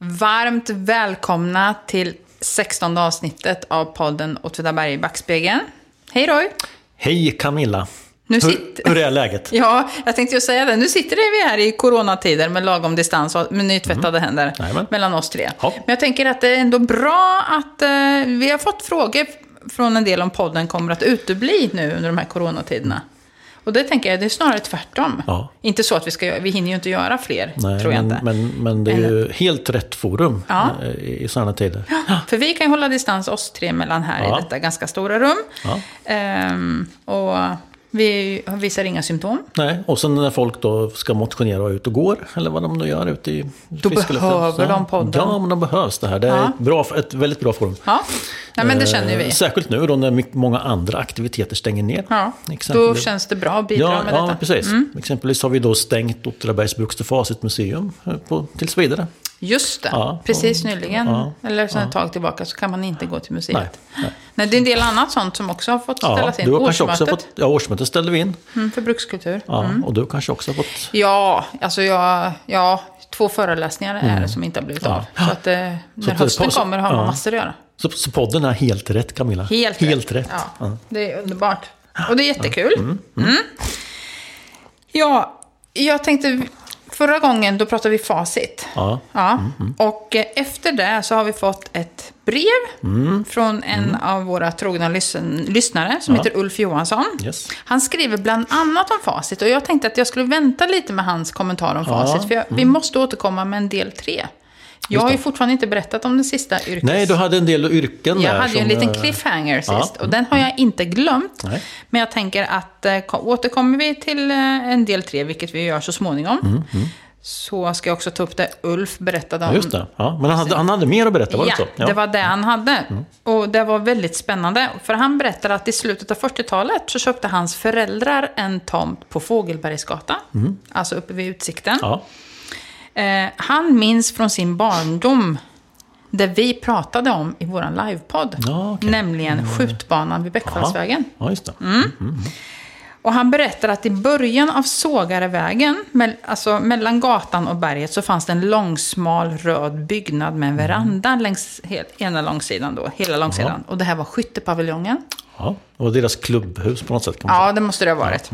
Varmt välkomna till 16 avsnittet av podden Åtvidaberg i backspegeln. Hej Roy! Hej Camilla! Nu hur, sitter- hur är läget? Ja, jag tänkte ju säga det. Nu sitter vi här i coronatider med lagom distans och med nytvättade händer Mm. Jajamän. mellan oss tre. Ja. Men jag tänker att det är ändå bra att eh, vi har fått frågor från en del om podden kommer att utebli nu under de här coronatiderna. Och det tänker jag, det är snarare tvärtom. Ja. Inte så att vi ska, vi hinner ju inte göra fler, Nej, tror jag men, inte. men, men det är ju helt rätt forum Ja. eh, i, i sådana tider. För vi kan ju hålla distans oss tre mellan här Ja. i detta ganska stora rum. Ja. Ehm, och vi visar inga symptom. Nej, och sen när folk då ska motionera ut och går, eller vad de nu gör ute i Då behöver de podden. Ja, men de behövs det här. Det är Ja. ett, bra, ett väldigt bra forum. Ja, Nej, men det känner Eh, vi. Särskilt nu då när många andra aktiviteter stänger ner. Ja, då Exempelvis- känns det bra att bidra Ja, med ja detta. Mm. precis. Exempelvis har vi då stängt Åtvidabergs Bruks till Facit museum eh, på, tills vidare. Just det, Ja, precis och- nyligen. ja, eller sedan ett tag tillbaka så kan man inte gå till museet. Nej, Nej, nej. det är en del annat sånt som också har fått Ja, ställas in. du har kanske också Årsmötet fått, ja, årsmötet ställde vi in. mm, för brukskultur. Ja, Och du kanske också har fått... Ja, alltså jag, ja, två föreläsningar är det som inte har blivit av. Så att eh, när det- hösten så- kommer har man ja. massor att göra. Så, så podden är helt rätt Camilla? Helt, helt rätt. Ja, Ja. Det är underbart. Och det är jättekul. Mm. Ja, jag tänkte... Förra gången då pratade vi facit. Ja. Ja. Och eh, efter det så har vi fått ett brev från en av våra trogna lysn- lyssnare som Ja. heter Ulf Johansson. Yes. Han skriver bland annat om facit och jag tänkte att jag skulle vänta lite med hans kommentar om facit. För jag, vi måste återkomma med en del tre. Jag har ju fortfarande inte berättat om den sista yrkes... Nej, du hade en del yrken Jag där. hade ju en liten eh, cliffhanger sist ja. och den har jag inte glömt. Nej. Men jag tänker att eh, ko- återkommer vi till eh, en del tre, vilket vi gör så småningom, så ska jag också ta upp det Ulf berättade om. Mm, Ja, just det. Ja, men han hade, han hade mer att berätta, var det Ja, så? det var det han hade. Mm. Och det var väldigt spännande. För han berättade att i slutet av 40-talet så köpte hans föräldrar en tomt på Fågelbergsgatan. Alltså uppe vid Utsikten. Mm. Ja. Eh, han minns från sin barndom det vi pratade om i vår livepodd. Ja, okej. Nämligen skjutbanan vid Bäckfallsvägen. ja, just det. Mm. Och han berättar att i början av Sågarevägen, mell- alltså mellan gatan och berget, så fanns det en långsmal röd byggnad med en veranda längs ena långsidan då, hela långsidan. Och det här var skyttepaviljongen. Ja, det var deras klubbhus på något sätt. Kan man Ja, det måste det ha varit.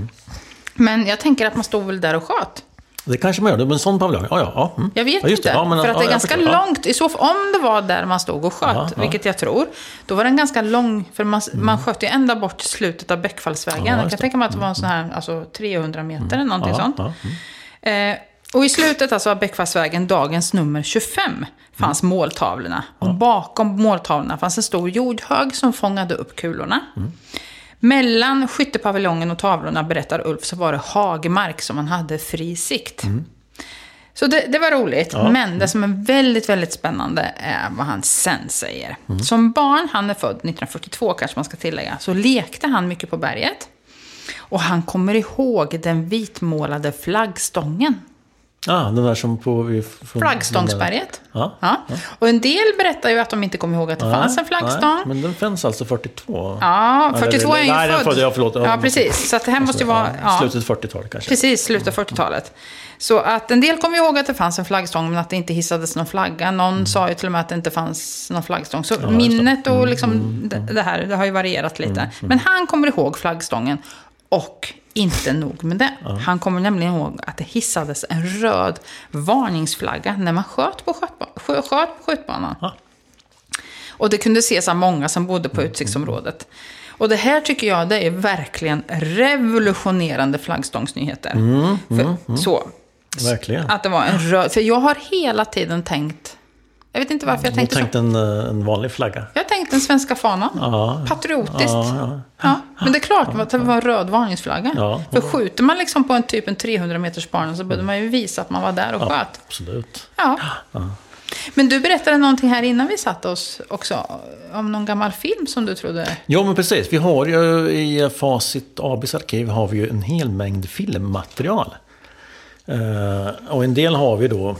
Men jag tänker att man stod väl där och sköt. Det kanske man gör, det, en sån paviljong. Ja, ja. ja. Mm. Jag vet ja, inte. Ja, men, för att det är ganska långt. I så fall, om det var där man stod och sköt, ja. vilket jag tror, då var den ganska lång. För man, man sköt ju ända bort slutet av Bäckfallsvägen. Ja, jag kan det. tänka mig att det var en sån här alltså, 300 meter eller någonting sånt. mm. Eh, och i slutet alltså av Bäckfallsvägen, dagens nummer 25, fanns Mm. måltavlorna. Och bakom måltavlorna fanns en stor jordhög som fångade upp kulorna. Mm. Mellan skyttepaviljongen och tavlorna, berättar Ulf, så var det hagmark som man hade fri sikt. Så det, det var roligt. Mm. Ja. Men det som är väldigt, väldigt spännande är vad han sen säger. Mm. Som barn, han är född 1942 kanske man ska tillägga, så lekte han mycket på berget. Och han kommer ihåg den vitmålade flaggstången. Ja, den där som på... Från, Flaggstångsberget. Ja. Ja. Och en del berättar ju att de inte kommer ihåg att det Nej, fanns en flaggstång. Nej, men den fanns alltså 42. Ja, Eller- 42 är ju nej, född. födde jag, förlåt. Ja, precis. Så att det här måste ju vara... Ja, Slutet 40-talet kanske. precis, slutet av 40-talet. Så att en del kommer ihåg att det fanns en flaggstång, men att det inte hissades någon flagga. Någon sa ju till och med att det inte fanns någon flaggstång. Så minnet och liksom det, det här, det har ju varierat lite. Men han kommer ihåg flaggstången. Och inte nog med det. Han kommer nämligen ihåg att det hissades en röd varningsflagga när man sköt på, skö- sköt på skjutbanan. Ja. Och det kunde ses av många som bodde på utsiktsområdet. Och det här tycker jag det är verkligen revolutionerande flaggstångsnyheter. För, Så. Verkligen. Att det var en röd... För jag har hela tiden tänkt... Jag vet inte varför jag tänkte tänkte så. en, eh, en vanlig flagga. Jag tänkte den svenska fanan. Ja. Patriotiskt. Ja, ja. Men det är klart att det var en röd varningsflagga. För skjuter man liksom på en typ en 300 meters bana så behöver man ju visa att man var där och Ja, sköt. absolut. Ja. Men du berättade någonting här innan vi satte oss också. Om någon gammal film som du trodde... Ja, men precis. Vi har ju i Facit ABs arkiv har vi ju en hel mängd filmmaterial. Eh, och en del har vi då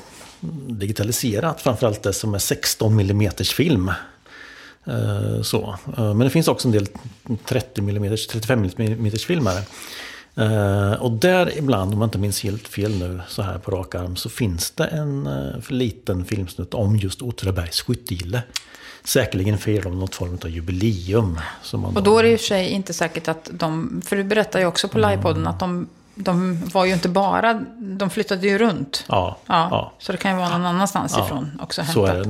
digitaliserat, framförallt det som är 16 mm film. Eh, så. Eh, men det finns också en del 30 mm, 35 mm filmare. Eh, och där ibland, om jag inte minns helt fel nu så här på rak arm, så finns det en uh, liten filmsnutt om just Åtvidabergs skyttegille. Säkerligen firar de något form av jubileum. och då är det i och för sig inte säkert att de, för du berättar ju också på livepodden att de de var ju inte bara, de flyttade ju runt. Ja, ja, ja. Så det kan ju vara någon annanstans ja, ifrån också hämtat. Så är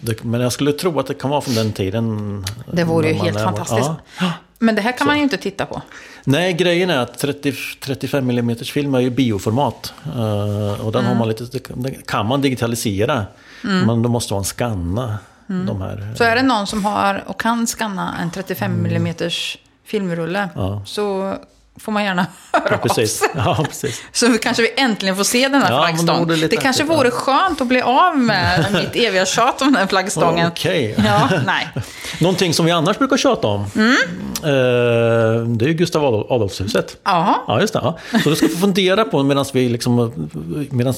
det. Men jag skulle tro att det kan vara från den tiden. Det vore ju helt fantastiskt. Ja. Men det här kan så. man ju inte titta på. Nej, grejen är att 30, 35 mm film är ju bioformat. Uh, och den mm. har man lite, det kan man digitalisera. Mm. Men då måste man skanna mm. de här. Så är det någon som har och kan skanna en 35 mm filmrulle. Ja. Så får man gärna höra ja, precis. av ja, precis. Så kanske vi äntligen får se den här ja, flaggstången. Det, det kanske vore skönt att bli av med mitt eviga tjat om den flagstången. Okej. Okay. Ja, nej. Någonting som vi annars brukar tjata om, mm. eh, det är ju Gustav Adolfshuset. Aha. Ja, just det. Ja. Så du ska få fundera på, medan vi, liksom,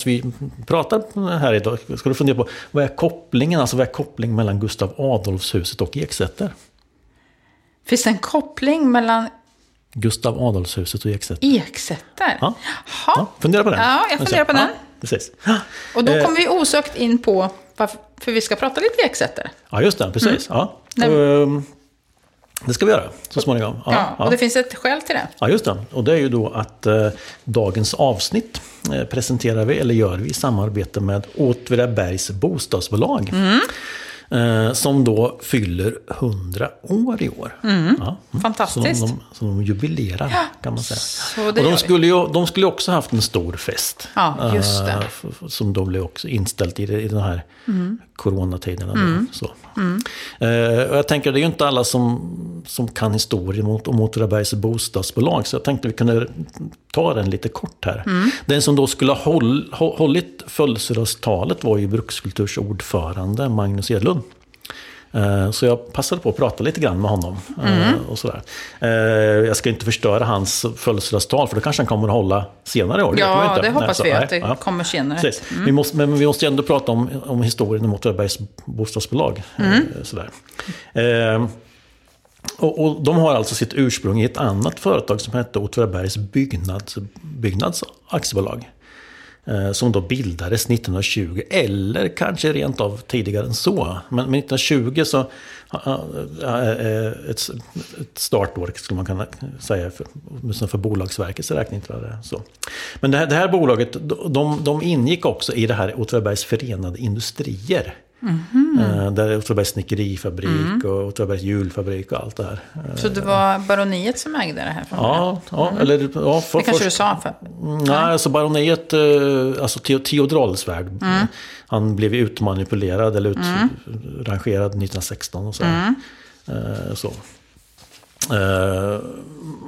vi pratar här idag, ska du fundera på vad är kopplingen, alltså vad är kopplingen mellan Gustav Adolfshuset och Eksäter? Finns det en koppling mellan Gustav Adolfshuset och Eksäter. Eksäter? Ja. ja. Fundera på den. Ja, jag funderar på den. Ja, precis. Och då kommer vi osökt in på varför vi ska prata lite Eksäter. Ja, just det. Precis. Mm. Ja. Um, det ska vi göra så småningom. Ja, ja, och det finns ett skäl till det. Ja, just det. Och det är ju då att eh, dagens avsnitt eh, presenterar vi, eller gör vi i samarbete med Åtvidabergs bostadsbolag. Mm. Eh, som då fyller 100 år i år. Mm. Ja, mm. Fantastiskt. Så de, så de jubilerar ja. kan man säga. och de skulle, ju, de skulle också haft en stor fest. Ja, just det. Uh, som då blev också inställt i, i den här mm. coronatiderna. Mm. Så. Mm. Uh, och jag tänker, det är ju inte alla som, som kan historien om Åtvidabergs bostadsbolag. Så jag tänkte vi kunde ta den lite kort här. Mm. Den som då skulle ha håll, hållit födelsedagstalet var ju Brukskulturs ordförande Magnus Edlund. Eh, så jag passade på att prata lite grann med honom. Eh, mm. Och sådär. Eh, jag ska inte förstöra hans födelsedagstal, för det kanske han kommer att hålla senare i år. Ja, det, det hoppas nej, vi att det ja. kommer senare. Mm. Vi måste, men vi måste ändå prata om, om historien om Åtvidabergs bostadsbolag. Mm. Sådär. Och, och, de har alltså sitt ursprung i ett annat företag som hette Åtvidabergs byggnads, byggnads aktiebolag. Eh, som då bildades 1920, eller kanske rent av tidigare än så. Men, men 1920 så, eh, eh, ett, ett startår skulle man kunna säga, för, för Bolagsverkets räkning. Tror jag det så. Men det här, det här bolaget, de, de ingick också i det här Åtvidabergs förenade industrier. Mm. Där är Åtvidabergs snickerifabrik mm. och Åtvidabergs hjulfabrik och allt det här. Så det var baroniet som ägde det här? Ja, ja, mm. eller... Ja, för, det kanske först, du sa? För. Nej, alltså baroniet, eh, alltså Theodor Adelswärd, mm. han blev utmanipulerad eller utrangerad 1916 och så. Mm. Eh, så.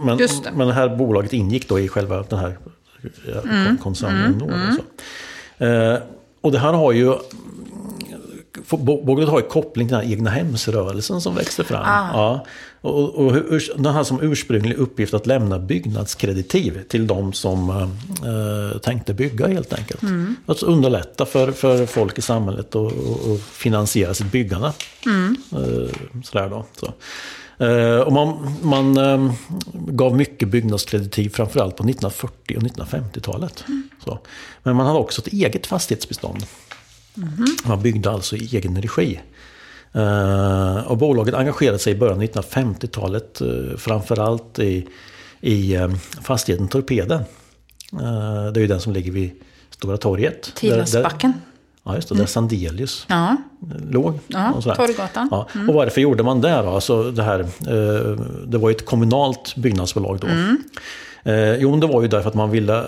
Men, det. men det här bolaget ingick då i själva den här mm. koncernen. Då, och, så. och det här har ju Bolaget har ju koppling till den här egna hemsrörelsen som växte fram. Ah. Ja. Och, och, och den har som ursprunglig uppgift att lämna byggnadskreditiv till de som eh, tänkte bygga helt enkelt. Mm. Att underlätta för, för folk i samhället att finansiera sitt byggande. Mm. Eh, sådär då. Så. Eh, och man, man eh, gav mycket byggnadskreditiv framförallt på 1940 och 1950-talet. Mm. Men man hade också ett eget fastighetsbestånd. Mm. Man byggde alltså i egen regi. Uh, och bolaget engagerade sig i början av 1950-talet uh, framförallt i, i um, fastigheten Torpeden. Det är ju den som ligger vid Stora torget. Tidasbacken. Ja, just det. Där mm. Sandelius ja. låg. Ja, Torggatan. Ja. Mm. Och varför gjorde man det då? Alltså det, här, det var ju ett kommunalt byggnadsbolag då. Mm. Eh, jo, det var ju därför att man ville,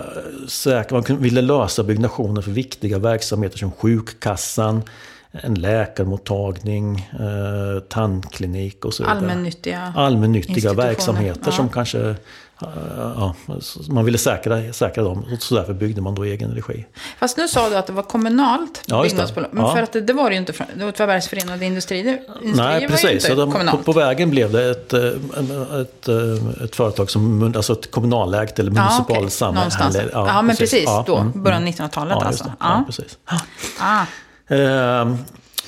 säkra, man ville lösa byggnationen för viktiga verksamheter som sjukkassan, en läkarmottagning, eh, tandklinik och så vidare. Allmännyttiga, Allmännyttiga verksamheter ja. som kanske ja, man ville säkra, säkra dem. Så därför byggde man då egen regi. Fast nu sa du att det var kommunalt ja, byggnadsbolag. Men ja. för att det, det, var det ju inte. Det var Åtvidabergs förenade industrier. Nej, precis. Så de, på, på, vägen blev det ett, ett, ett, ett företag som, alltså ett kommunalägt eller municipal ja, okay. samhälle. Ja, ja, men precis. precis då, mm, början av 1900-talet ja, alltså. Ja, precis. Ah. Ehm,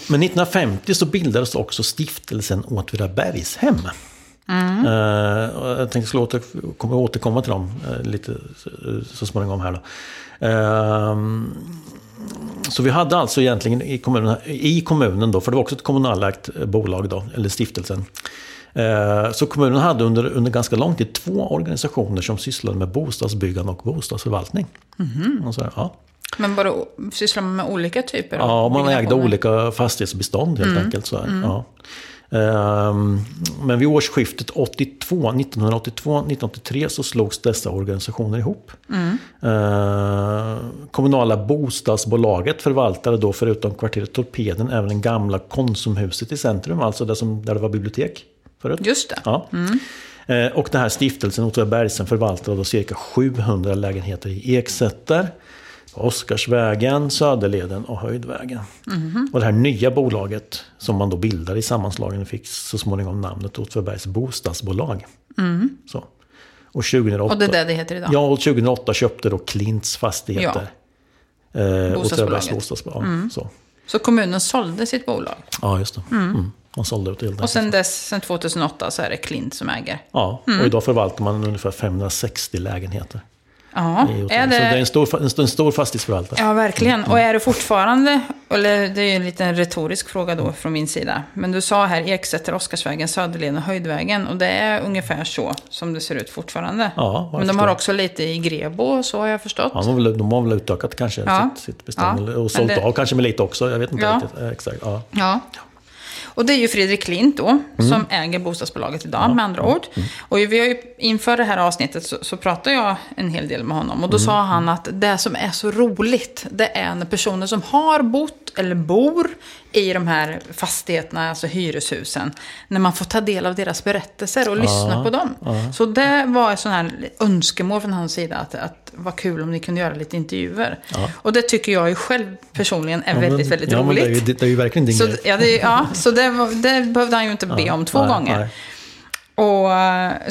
men 1950 så bildades också stiftelsen Åtvidabergshem. Mm. Uh, jag tänkte åter, kommer återkomma till dem uh, lite så småningom här då. Uh, så vi hade alltså egentligen i kommunen, i kommunen då, för det var också ett kommunalägt bolag då, eller stiftelsen. Så kommunen hade under, under ganska lång tid två organisationer som sysslade med bostadsbyggande och bostadsförvaltning. Mm. Och så, ja. Men bara sysslar man med olika typer av Ja, man ägde olika fastighetsbestånd helt mm. enkelt. Så mm. ja. Ehm, men vid årsskiftet 82, 1982-1983 så slogs dessa organisationer ihop. Mm. Kommunala bostadsbolaget förvaltade då förutom kvarteret Torpeden även det gamla Konsumhuset i centrum, alltså där, som, där det var bibliotek förut. Just det. Ja. Mm. Ehm, och den här stiftelsen, Åtvidabergsen, förvaltade då cirka 700 lägenheter i Eksätter. Oscarsvägen, Söderleden och Höjdvägen. Mm. Och det här nya bolaget som man då bildade i sammanslagningen fick så småningom namnet Åtvidabergs bostadsbolag. Mm. Så. Och, 2008, och det är det det heter idag? Ja, och 2008 köpte då Klints fastigheter. Ja. Eh, bostadsbolaget. bostadsbolag. Mm. Så. så kommunen sålde sitt bolag? Ja, just det. Mm. mm. Man sålde ut helt Och sen dess, sen 2008, så är det Klint som äger? Ja, och mm. idag förvaltar man ungefär 560 lägenheter. Ja, är det... Så det är en stor, en stor fastighetsförvaltare. Ja, verkligen. Och är det fortfarande, eller det är ju en liten retorisk fråga då från min sida. Men du sa här Eksäter, Oskarsvägen, Söderleden och Höjdvägen. Och det är ungefär så som det ser ut fortfarande. Ja, Men de har också lite i Grebo, så har jag förstått. Ja, de har väl, de har väl utökat kanske ja. sitt, sitt bestämmande. Ja, och sålt det... av kanske med lite också, jag vet inte ja. riktigt. Eh, exakt. Ja. ja. Och det är ju Fredrik Klint då, mm. som äger bostadsbolaget idag, ja. med andra ord. Mm. Och vi har ju, inför det här avsnittet så, så pratade jag en hel del med honom. Och då mm. sa han att det som är så roligt, det är när personer som har bott eller bor i de här fastigheterna, alltså hyreshusen, när man får ta del av deras berättelser och ja, lyssna på dem. Ja. Så det var ett sånt här önskemål från hans sida, att, att vad kul om ni kunde göra lite intervjuer. Ja. Och det tycker jag ju själv personligen är väldigt, men, väldigt roligt. Det är, ju, det är ju verkligen din så, ja, det, ja, så det, det behövde han ju inte be om två nej, gånger. Nej. Och,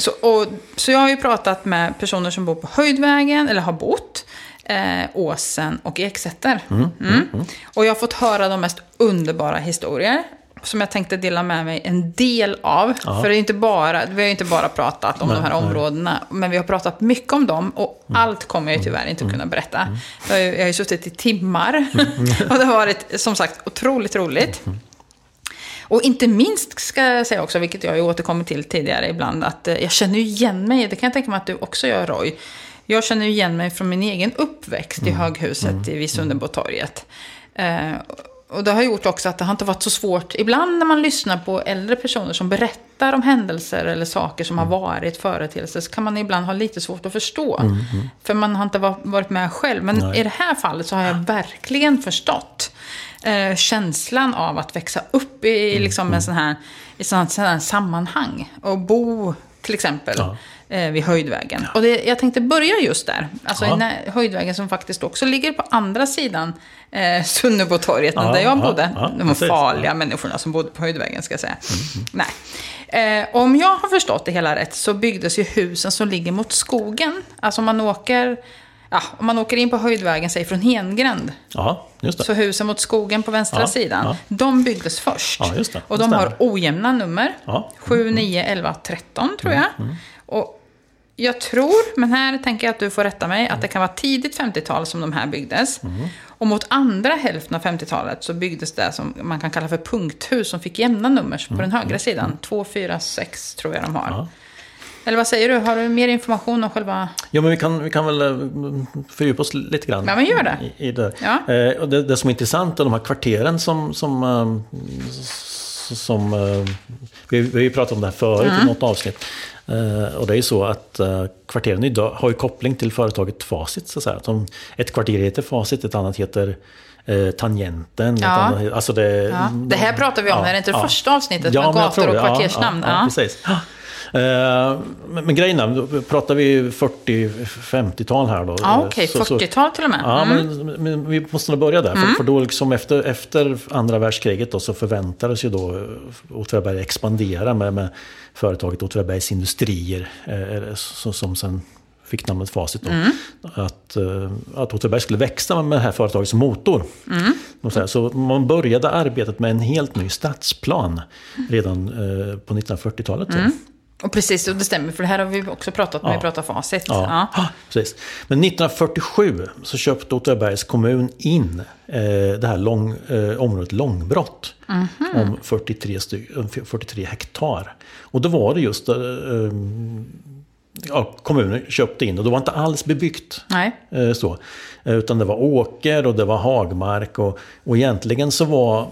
så, och, så jag har ju pratat med personer som bor på Höjdvägen, eller har bott eh, Åsen och Eksätter. Mm, mm, mm, mm. Och jag har fått höra de mest underbara historier. Som jag tänkte dela med mig en del av. Ja. För det är inte bara, vi har ju inte bara pratat om nej, de här områdena. Nej. Men vi har pratat mycket om dem. Och mm. allt kommer jag ju tyvärr inte att kunna berätta. Mm. Jag, har ju, jag har ju suttit i timmar. och det har varit, som sagt, otroligt roligt. Och inte minst ska jag säga också, vilket jag har återkommit till tidigare ibland, att eh, jag känner igen mig, det kan jag tänka mig att du också gör Roy, jag känner igen mig från min egen uppväxt i mm. höghuset mm. i Visunderbotorget. Eh, och det har gjort också att det har inte varit så svårt. Ibland när man lyssnar på äldre personer som berättar om händelser eller saker som har mm. varit företeelser så kan man ibland ha lite svårt att förstå. Mm, mm. För man har inte varit med själv. Men Nej. i det här fallet så har jag verkligen förstått eh, känslan av att växa upp i mm, liksom, en sån här, i sån här sammanhang. Och bo till exempel. Ja eh, vid Höjdvägen. Och det, jag tänkte börja just där. Alltså ja. i Höjdvägen som faktiskt också ligger på andra sidan eh, Sunnebotorget ja, där jag bodde. Ja, De farliga människorna som bodde på Höjdvägen ska jag säga. Mm. Nej. Eh, om jag har förstått det hela rätt så byggdes ju husen som ligger mot skogen. Alltså om man åker Ja, om man åker in på Höjdvägen, säg från Hengränd. Ja, just det. Så husen mot skogen på vänstra ja, sidan. Ja. De byggdes först. Ja, just det. Och de har ojämna nummer. Ja. 7, 9, 11, 13 tror jag. Mm. mm. Och jag tror, men här tänker jag att du får rätta mig, att det kan vara tidigt 50-tal som de här byggdes. Mm. Och mot andra hälften av 50-talet så byggdes det som man kan kalla för punkthus som fick jämna nummer på mm. den högra sidan. 2, 4, 6 tror jag de har. Ja. Eller vad säger du? Har du mer information om själva... Ja, men vi kan, vi kan väl eh, fördjupa oss lite grann. Ja, men gör det. I, i det. Ja. Eh, och det, det som är intressant är de här kvarteren som, som, um, som uh, vi, vi har ju pratat om det här förut mm. i något avsnitt. Uh, och det är ju så att uh, kvarteren idag har ju koppling till företaget Facit. Så att säga. Som ett kvarter heter Facit, ett annat heter uh, Tangenten. Ja. Annat, alltså det, ja. det här pratar vi om, ja, är det inte det första avsnittet med gator och kvartersnamn? Ja, precis. Eh, men, grejen är, då pratar vi 40-50-tal här då. Ja, okej. Okay. 40-tal till och med. Mm. Ja, men, men, vi måste nog börja där. Mm. För, för, då liksom efter, efter andra världskriget då, så förväntades ju då Åtvidaberg expandera med, med företaget Åtvidabergs Industrier. Eh, som, som sen fick namnet Facit. Då, mm. Att, eh, att Åtvidaberg skulle växa med det här företaget som motor. Mm. Så man började arbetet med en helt ny stadsplan redan på 1940-talet. Mm. Och precis, och det stämmer, för det här har vi också pratat om när vi pratar facit. Ja, ja. precis. Men 1947 så köpte Åtvidabergs kommun in eh, det här lång, eh, området Långbrott. Mm -hmm. Om 43, 43 hektar. Och då var det just eh, ja, kommunen köpte in och det var inte alls bebyggt. Eh, så. Utan det var åker och det var hagmark och, och egentligen så var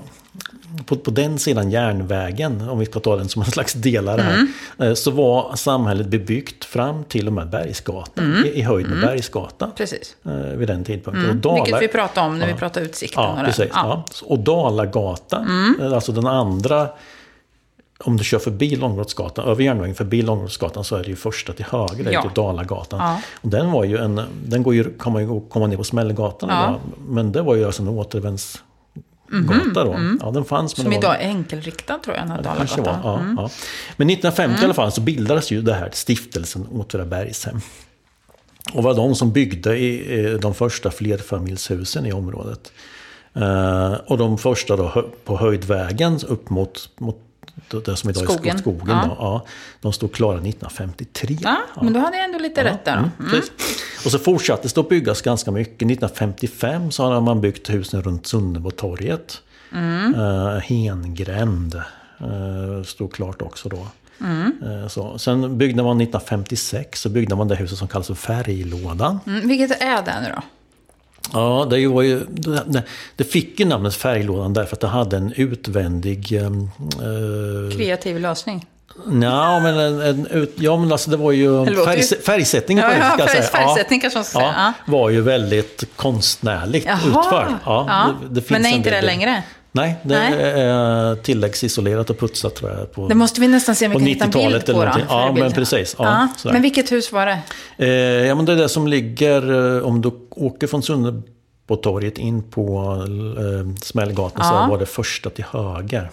på, på den sidan järnvägen, om vi ska ta den som en slags delare här, mm. Eh, så var samhället bebyggt fram till och med Bergsgatan, mm. i, i höjd med mm. Bergsgatan. Precis. Eh, vid den tidpunkten. Mm. Och Dala, Vilket vi pratade om när ja. vi pratade utsikten. Ja, och precis. Ja. Ja. Och Dalagatan, mm. alltså den andra om du kör förbi Långbrottsgatan, över järnvägen förbi Långbrottsgatan så är det ju första till höger, det är ja. Dalagatan. Ja. Och den var ju en, den går ju, kan man ju komma ner på Smällgatan ja. men det var ju alltså en återvänds. Gata då. Mm. Ja, den fanns, men Som idag är enkelriktad tror jag, den här ja, Dalagatan. Var, ja, mm. ja. Men 1950 mm. i alla fall så bildades ju det här stiftelsen Åtvidabergshem. Och var de som byggde i, de första flerfamiljshusen i området. Uh, och de första då på Höjdvägen upp mot, mot det som idag skogen. är skogen. Ja. Då, ja, de stod klara 1953. Ja, ja, men då hade jag ändå lite rätt där. Mm, mm. Och så fortsatte det att byggas ganska mycket. 1955 så hade man byggt husen runt Sunnebotorget. Mm. Uh, Hengränd uh, stod klart också då. Mm. Uh, så. Sen byggde man 1956 så byggde man det huset som kallas för Färglådan. Mm, vilket är det nu då? Ja, det, var ju, det, fick ju namnet Färglådan därför att det hade en utvändig... Eh, Kreativ lösning? Ja, men, en, en, ja, men alltså det var ju... Färg, färgsättningen ja, ja, färg, färgsättning kanske man ska säga. Ja, var ju väldigt konstnärligt Jaha, utförd. Ja, ja. Det, det men är inte det längre? Nej, det Nej. är tilläggsisolerat och putsat tror jag. På, det måste vi nästan se om vi kan hitta en bild på. Då, ja, men precis. Ja, ja. Men vilket hus var det? Eh, ja, men det är det som ligger, eh, om du åker från Sunne på torget in på eh, Smällgatan ja. så var det första till höger.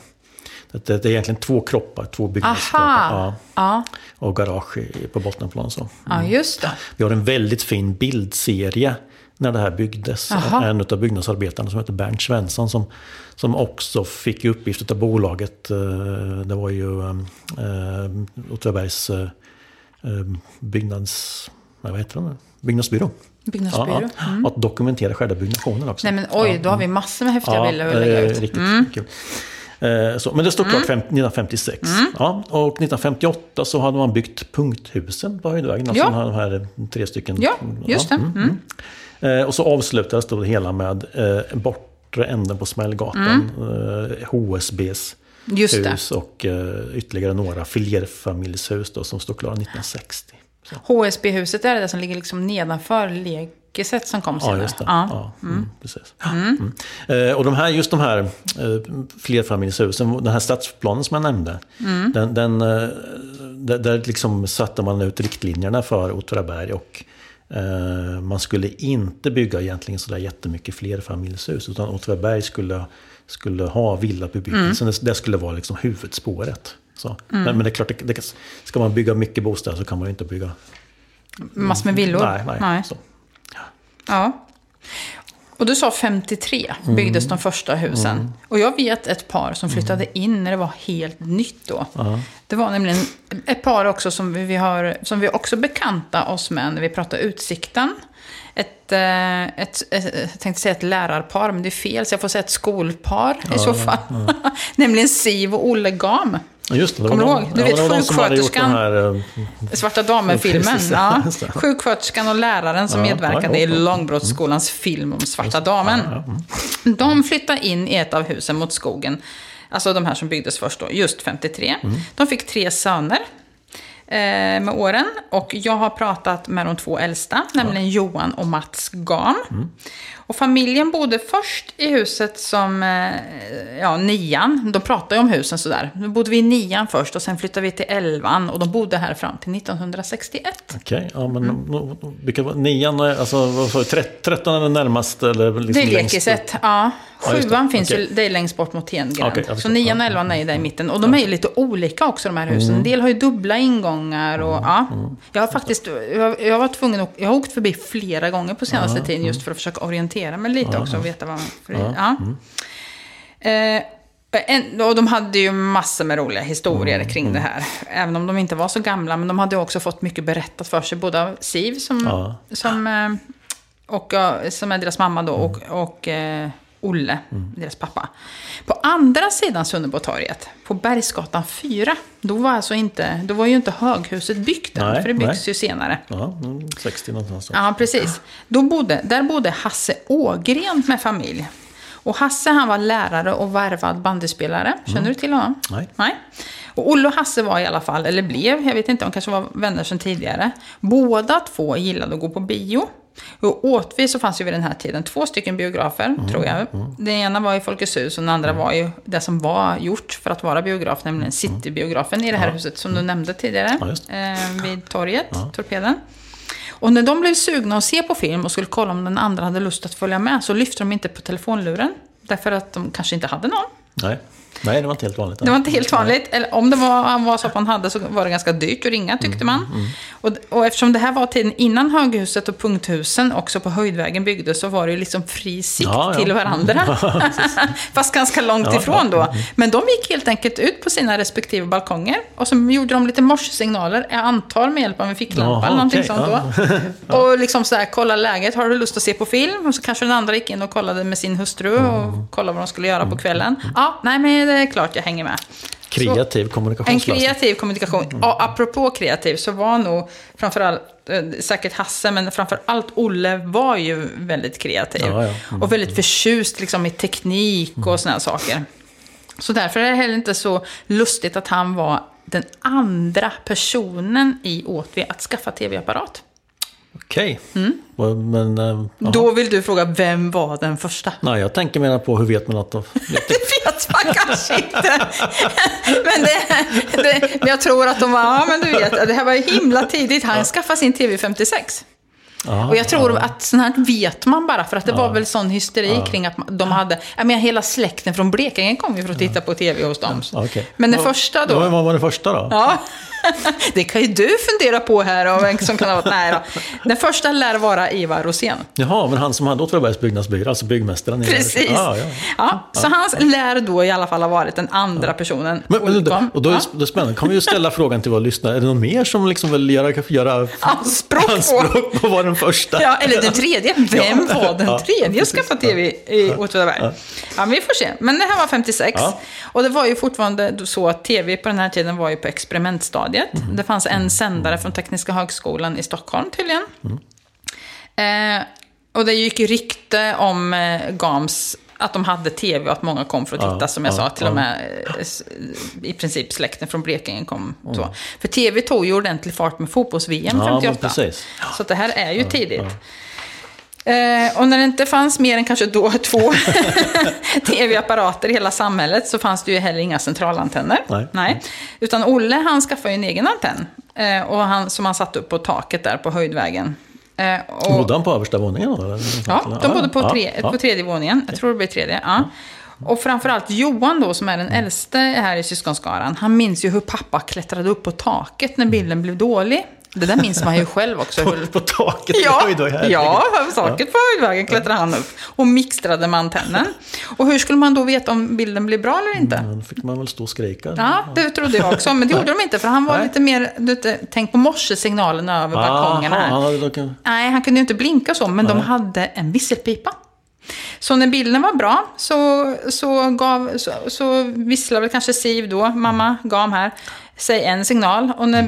Det, det, är egentligen två kroppar, två byggnadskroppar. Ja. Och garage på bottenplan. Så. Mm. Ja, just det. Vi har en väldigt fin bildserie när det här byggdes. Aha. En av byggnadsarbetarna som heter Bernt Svensson som, som också fick i uppgift av bolaget, eh, det var ju eh, Åtvidabergs eh, byggnads... Vad heter det? Byggnadsbyrå. Byggnadsbyrå. Ja, mm. Att dokumentera själva byggnationen också. Nej men oj, då har vi massor med häftiga ja, bilder att lägga ut. Riktigt mm. kul. Så, men det står klart mm. 1956. Mm. Ja, och 1958 så hade man byggt punkthusen på Höjdvägen. Alltså ja. de här tre stycken. Ja, just det. Mm. Eh, och så avslutades det hela med eh, bortre änden på Smällgatan. Mm. Eh, HSBs hus och eh, ytterligare några flerfamiljshus då, som stod klara 1960. HSB-huset är det som ligger liksom nedanför Lekeset som kom senare? Ja, just det. Ja. ja mm. Mm, precis. Mm. Och de här, just de här flerfamiljshusen, den här stadsplanen som jag nämnde, mm. den, den, där, där liksom satte man ut riktlinjerna för Åtvidaberg och man skulle inte bygga egentligen sådär jättemycket flerfamiljshus. Utan Åtvidaberg skulle, skulle ha villabebyggelse. Mm. Det, skulle vara liksom huvudspåret. Så. Mm. Men, men, det är klart, det, det, ska man bygga mycket bostäder så kan man ju inte bygga... Massor med villor? Nej, nej. nej. Så. Ja. Och du sa 53 byggdes mm. de första husen. Mm. Och jag vet ett par som flyttade mm. in när det var helt nytt då. Uh-huh. Det var nämligen ett par också som vi, har, som vi också bekanta oss med när vi pratar Utsikten. Ett, eh, ett, ett, ett, jag tänkte säga ett lärarpar, men det är fel, så jag får säga ett skolpar i så fall. nämligen Siv och Olle Gam. Just det, Kommer du ihåg? Du ja, vet sjuksköterskan. Här, uh, Svarta damen-filmen. Ja. Sjuksköterskan och läraren som ja, medverkade ja, i Långbrottsskolans film om Svarta damen. Mm. De flyttade in i ett av husen mot skogen. Alltså de här som byggdes först då, just 53. Mm. De fick tre söner eh, med åren. Och jag har pratat med de två äldsta, nämligen Johan och Mats Gam. Mm. Och familjen bodde först i huset som, eh, ja, nian. De pratade ju om husen sådär. Då bodde vi i nian först och sen flyttade vi till elvan. Och de bodde här fram till 1961. Okej, okay, ja men mm. vilka nian, alltså vad sa du, 13 är det närmaste? Eller liksom det är lekiset, ja. Sjuan ja, finns okay. ju, det är längst bort mot Tengren. Okay, så nian och elvan är ju där i mitten. Och de är ju lite olika också de här husen. Mm. En del har ju dubbla ingångar och mm. ja. Mm. Jag har faktiskt, jag, jag var tvungen att, jag har åkt förbi flera gånger på senaste tiden just för att försöka orientera mig lite också och veta vad man... För, ja. Mm. Eh, En, och de hade ju massor med roliga historier Mm, kring det här. Även om de inte var så gamla. Men de hade också fått mycket berättat för sig. Både av Siv, som, Ja. som, eh, och, ja, som är deras mamma då, och, Mm. och eh, Olle, deras pappa. På andra sidan Sunnerbotorget, på Bergsgatan 4, då var, alltså inte, då var ju inte höghuset byggt än. För det byggs nej. ju senare. Ja, mm, 60 någonstans. Ja, precis. Då bodde, där bodde Hasse Ågren med familj. Och Hasse han var lärare och varvad bandyspelare. Känner du till honom? Nej. Nej. Och Olle och Hasse var i alla fall, eller blev, jag vet inte, de kanske var vänner sedan tidigare. Båda två gillade att gå på bio. Och Åtvid så fanns ju vid den här tiden två stycken biografer, tror jag. Den ena var i Folkets hus och den andra var ju det som var gjort för att vara biograf, nämligen Citybiografen i det här huset som du nämnde tidigare. Ja, eh, vid torget, Torpeden. Och när de blev sugna att se på film och skulle kolla om den andra hade lust att följa med så lyfte de inte på telefonluren. Därför att de kanske inte hade någon. Nej. Nej, det var inte helt vanligt. Det var inte helt vanligt. Eller om det var, var så att man hade så var det ganska dyrt att ringa tyckte man. Mm, Och, och eftersom det här var tiden innan höghuset och punkthusen också på Höjdvägen byggdes så var det ju liksom fri sikt Ja, ja. till varandra. Fast ganska långt Ja, ifrån då. Men de gick helt enkelt ut på sina respektive balkonger. Och så gjorde de lite morsesignaler, jag antar med hjälp av en ficklampa Jaha, eller någonting okej, sånt då. Och liksom så här, kolla läget, har du lust att se på film? Och så kanske den andra gick in och kollade med sin hustru och Mm. kollade vad de skulle göra på kvällen. Ja, nej men det är klart jag hänger med. Kreativ En kommunikationslösning. kreativ kommunikation. Och apropå kreativ så var nog framförallt, eh, säkert Hasse, men framförallt Olle var ju väldigt kreativ. Ja, ja. Mm. Och väldigt förtjust liksom, i teknik och sådana saker. Så därför är det heller inte så lustigt att han var den andra personen i Åtvi att skaffa tv-apparat. Okej. Vad- Men... Mm. Då vill du fråga, vem var den första? Nej, jag tänker mer på hur vet man att... De... Det vet man kanske inte. Men, det, det, men jag tror att de var, ja men du vet, det här var ju himla tidigt. Han skaffade sin TV 56. Ja, Och jag tror att sånt här vet man bara, för att det var väl sån hysteri kring att de hade... Jag menar, hela släkten från Blekinge kom ju för att titta på TV hos dem. Okej. Men den Vad- första då? Vad var den första då? Ja, det kan ju du fundera på här, och vem som kan ha varit... Nej då. Den första lär vara Ivar Rosén. Jaha, men han som hade Åtvidabergs byggnadsbyrå, alltså byggmästaren. Precis. Ja, ja. Så han lär då i alla fall ha varit den andra personen. Men, men, Olkom. och då är det spännande, kan vi ju ställa frågan till våra lyssnare. Är det någon mer som liksom vill göra, göra Anspråk anspråk på att vara den första? Ja, eller den tredje. Vem Ja. var den Ja, tredje att precis. skaffa TV i Åtvidaberg? Ja. ja, vi får se. Men det här var 56. Ja. Och det var ju fortfarande så att TV på den här tiden var ju på experimentstadiet. Mm. Det fanns en sändare från Tekniska högskolan i Stockholm tydligen. Mm. Eh, och det gick rykte om eh, GAMS att de hade tv och att många kom för att titta, Ja, som jag ja, sa. Till och ja. med eh, i princip släkten från Blekinge kom. Så. För tv tog ju ordentlig fart med fotbolls-VM Ja, men 58. precis. Så det här är ju tidigt. Eh, och när det inte fanns mer än kanske då två tv-apparater i hela samhället så fanns det ju heller inga centralantenner. Nej. Utan Olle han skaffade ju en egen antenn. Eh, och han, som han satte upp på taket där på Höjdvägen. Eh, och, Bodde han på översta våningen eller? Ja, de bodde på, Ja, tre, ja. på tredje våningen. Jag tror det blir tredje. Ja. Och framförallt Johan då, som är den äldste här i syskonskaran, han minns ju hur pappa klättrade upp på taket när bilden blev dålig. Det där minns man ju själv också. På, på taket? Ja, Oj då, ja, på taket på höjdvägen klättrade han upp och mixtrade med antennen. Och hur skulle man då veta om bilden blev bra eller inte? Då fick man väl stå och skrika. Ja, det trodde jag också, men det gjorde de inte för han var Nej. lite mer, du vet, tänk på morsesignalerna över balkongerna Aha, här. en- Nej, han kunde ju inte blinka så, men de Nej. hade en visselpipa. Så när bilden var bra så, så, gav, så, så visslade väl kanske Siv då, mamma gav här, säg en signal. Och när,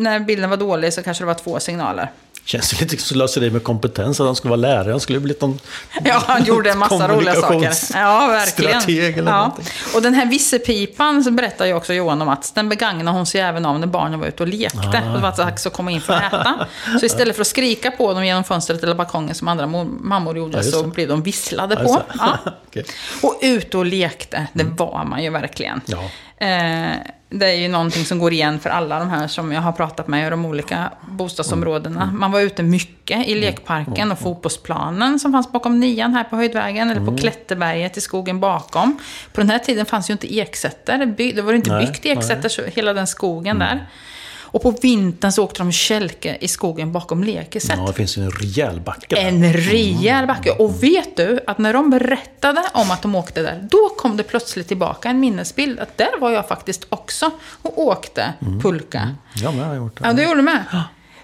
när bilden var dålig så kanske det var två signaler. Känns ju lite som slöseri med kompetens att han skulle vara lärare. Han skulle blivit någon Ja, han gjorde en massa roliga saker. Ja, verkligen. Strateg eller ja. någonting. Och den här vissepipan så berättar ju också Johan om att den begagnade hon sig även av när barnen var ute och lekte. Ah. Det var dags att komma in för att äta. Så istället för att skrika på dem genom fönstret eller balkongen som andra mor- mammor gjorde Ja, så det. blev de visslade på. Ja. Okej. Och ute och lekte, det var man ju verkligen. Ja. Eh, det är ju någonting som går igen för alla de här som jag har pratat med i de olika bostadsområdena. Mm. Man var ute mycket i lekparken och fotbollsplanen som fanns bakom nian här på Höjdvägen. Eller Mm. på Klätterberget i skogen bakom. På den här tiden fanns ju inte eksätter. Det, var inte byggt eksätter, så hela den skogen där. Och på vintern så åkte de kälke i skogen bakom lekeset. Ja, det finns en rejäl backe där. En rejäl backe. Och vet du att när de berättade om att de åkte där, då kom det plötsligt tillbaka en minnesbild. Att där var jag faktiskt också och åkte pulka. Ja, men jag har gjort det. Ja, det gjorde du med.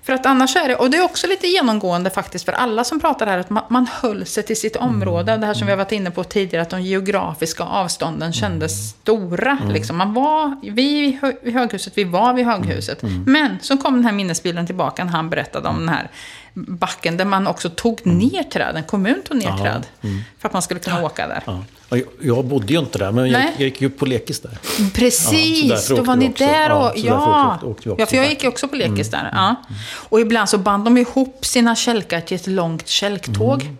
För att annars är det, och det är också lite genomgående faktiskt för alla som pratar här, att man, man höll sig till sitt område. Det här som vi har varit inne på tidigare, att de geografiska avstånden kändes stora. Liksom. Man var hö- vid höghuset, vi var vid höghuset. Men så kom den här minnesbilden tillbaka när han berättade om den här backen där man också tog ner träden. Kommun tog ner träd. För att man skulle kunna åka där. Ja. Jag- bodde ju inte där, men jag jag gick ju på lekis där. Precis, Ja, då var ni där Ja, och... Ja, också ja, för jag gick ju också på lekis där. Ja. Och ibland så band de ihop sina kälkar till ett långt kälktåg. Mm.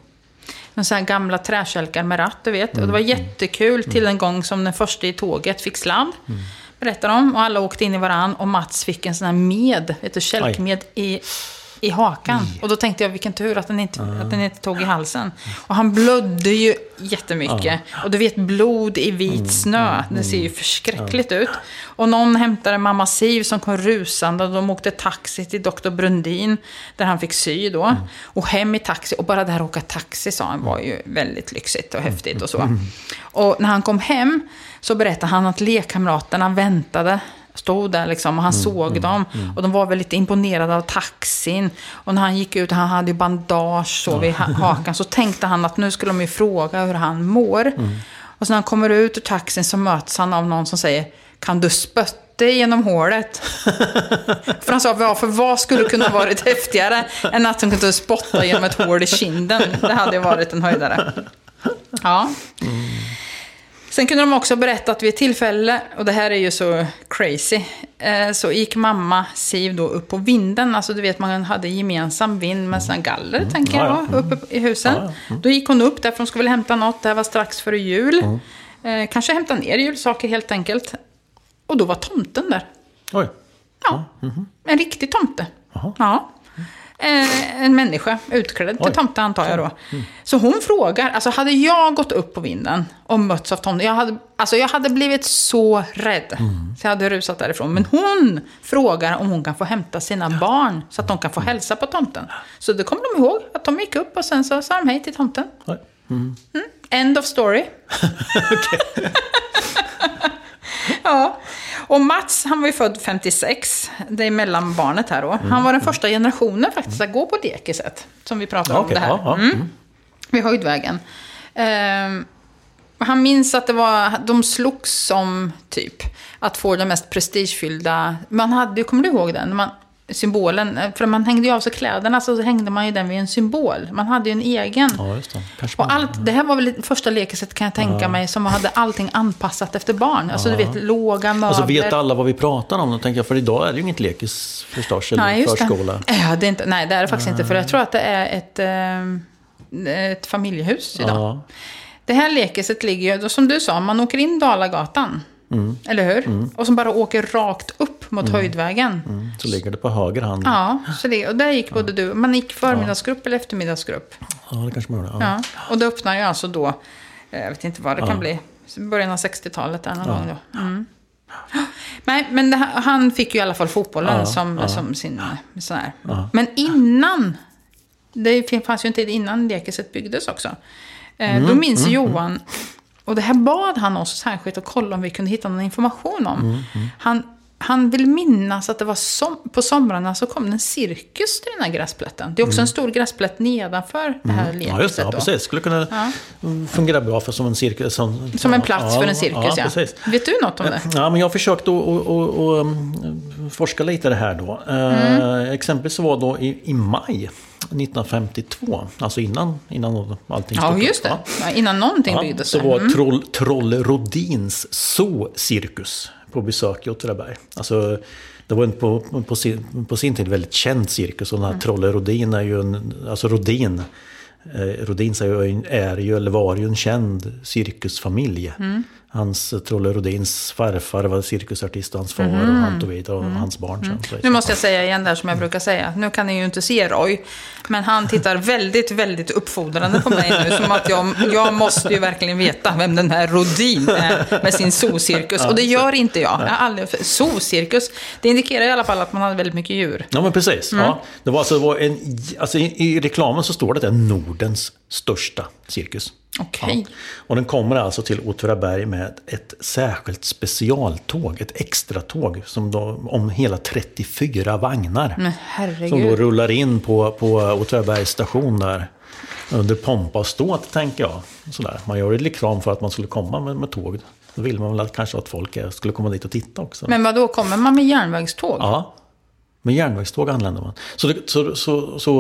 En sån här gamla träkälkar med ratt, du vet. Och det var jättekul till en gång som den första i tåget fick sladd. Berättar de. Och alla åkte in i varann och Mats fick en sån här med, vet du, kälkmed i, i hakan. Och då tänkte jag, vilken tur att den, inte, att den inte tog i halsen. Och han blödde ju jättemycket. Och du vet, blod i vit snö. Det ser ju förskräckligt ut. Och någon hämtade mamma Siv som kom rusande. Och de åkte taxi till Dr. Brundin. Där han fick sy då. Och hem i taxi. Och bara det här att åka taxi sa han var ju väldigt lyxigt och häftigt och så. Och när han kom hem så berättade han att lekkamraterna väntade stod där liksom och han såg dem. Och de var väl lite imponerade av taxin. Och när han gick ut, han hade ju bandage så vid ha- hakan, så tänkte han att nu skulle de ju fråga hur han mår. Och så när han kommer ut ur taxin så möts han av någon som säger Kan du spötta genom hålet? för han sa, ja, för vad skulle kunna varit häftigare än att de kunde spotta genom ett hål i kinden? Det hade ju varit en höjdare. Ja. Sen kunde de också berätta att vid ett tillfälle, och det här är ju så crazy, eh, så gick mamma Siv då upp på vinden. Alltså du vet, man hade gemensam vind med såna galler, tänker Ja, jag, ja. uppe i husen. Ja, ja. Då gick hon upp där, för hon skulle väl hämta något. Det här var strax före jul. Eh, kanske hämta ner julsaker helt enkelt. Och då var tomten där. Oj. Ja, en riktig tomte. Jaha. Ja. Eh, en människa utklädd till tomte antar jag då. Så hon frågar, alltså hade jag gått upp på vinden och mötts av tomten, jag hade, alltså jag hade blivit så rädd. Så jag hade rusat därifrån. Men hon frågar om hon kan få hämta sina barn så att de kan få hälsa på tomten. Så det kommer de ihåg, att de gick upp och sen så sa de hej till tomten. Oj. End of story. ja. Och Mats, han var ju född 56. Det är mellanbarnet här då. Han var den första generationen faktiskt att gå på dekiset. Som vi pratade om Okej, det här. ja, ja. Mm. Vid Höjdvägen. Ehm, han minns att det var, de slogs om typ att få den mest prestigefyllda... Man hade kommer du ihåg den? Man, symbolen, för man hängde ju av sig kläderna så hängde man ju den vid en symbol. Man hade ju en egen. Ja, just det. Kanske Och allt, det här var väl första lekeset kan jag tänka mig som hade allting anpassat efter barn. Alltså du vet, låga möbler. Alltså vet alla vad vi pratar om? Då tänker jag, för idag är det ju inget lekis förstås, eller nej, förskola. Det. Ja, det är inte, nej, det är det faktiskt inte. För jag tror att det är ett, eh, ett familjehus idag. Ja. Det här lekeset ligger ju, som du sa, man åker in Dalagatan. Mm. Eller hur? Och som bara åker rakt upp mot Höjdvägen. Mm, Så ligger det på höger hand. Ja, så det, och där gick både du, man gick förmiddagsgrupp eller eftermiddagsgrupp. Ja, det kanske man gör. Ja. Ja, och det öppnar ju alltså då, eh, jag vet inte vad det kan bli, början av 60-talet där någon gång då. Mm. Nej, men det, han fick ju i alla fall fotbollen Ja, som, ja. som sin sån här. Men innan, det fanns ju en tid innan lekeset byggdes också. Eh, Mm, då minns Johan, och det här bad han oss särskilt att kolla om vi kunde hitta någon information om. Mm, Han, han vill minnas att det var som, på somrarna så kom det en cirkus till den här gräsplätten. Det är också en stor gräsplätt nedanför det här. Mm. Ja, just det. Ja, precis. Skulle kunna fungera bra för som en cirkus. Som, Som en plats för en cirkus, ja. precis. Vet du något om det? Ja, men jag har försökt att, um, forska lite i det här då. Eh, Exempelvis var då i, i maj 1952, alltså innan, innan allting Ja, just det. Ja, innan någonting Ja, byggdes. så var Mm. Troll, Troll Rodins zoo-cirkus på besök i Åtvidaberg. Alltså, det var en på, på, sin, på sin tid väldigt känd cirkus och den här Mm. Trolle Rodin är ju en, alltså Rodin Eh, Rodins är ju, är ju, eller var ju en känd cirkusfamilj. Hans, eh, Trolle Rodins farfar var cirkusartist och hans far och han tog vid och hans barn sen. Så- Nu måste jag säga igen där som jag brukar säga. Nu kan ni ju inte se Roy. Men han tittar väldigt, väldigt uppfordrande på mig nu. Som att jag, jag måste ju verkligen veta vem den här Rodin är med sin zoocirkus. Och det gör inte jag. jag aldrig, zoocirkus, det indikerar i alla fall att man hade väldigt mycket djur. Ja, men precis. Ja. Det var alltså, det var en, alltså i, I reklamen så står det att det är Nordens största cirkus. Okej. Ja. Och den kommer alltså till Åtvidaberg med ett särskilt specialtåg, ett extratåg, som då, om hela 34 vagnar. Men Som då herregud. rullar in på, på Åtvidabergs station där. Under pompa och ståt, tänker jag. Sådär. Man gör ju reklam för att man skulle komma med, med tåg. Då vill man väl att, kanske att folk skulle komma dit och titta också. Men vad då kommer man med järnvägståg? Ja. Med järnvägståg anländer man. Så, det, så, så, så,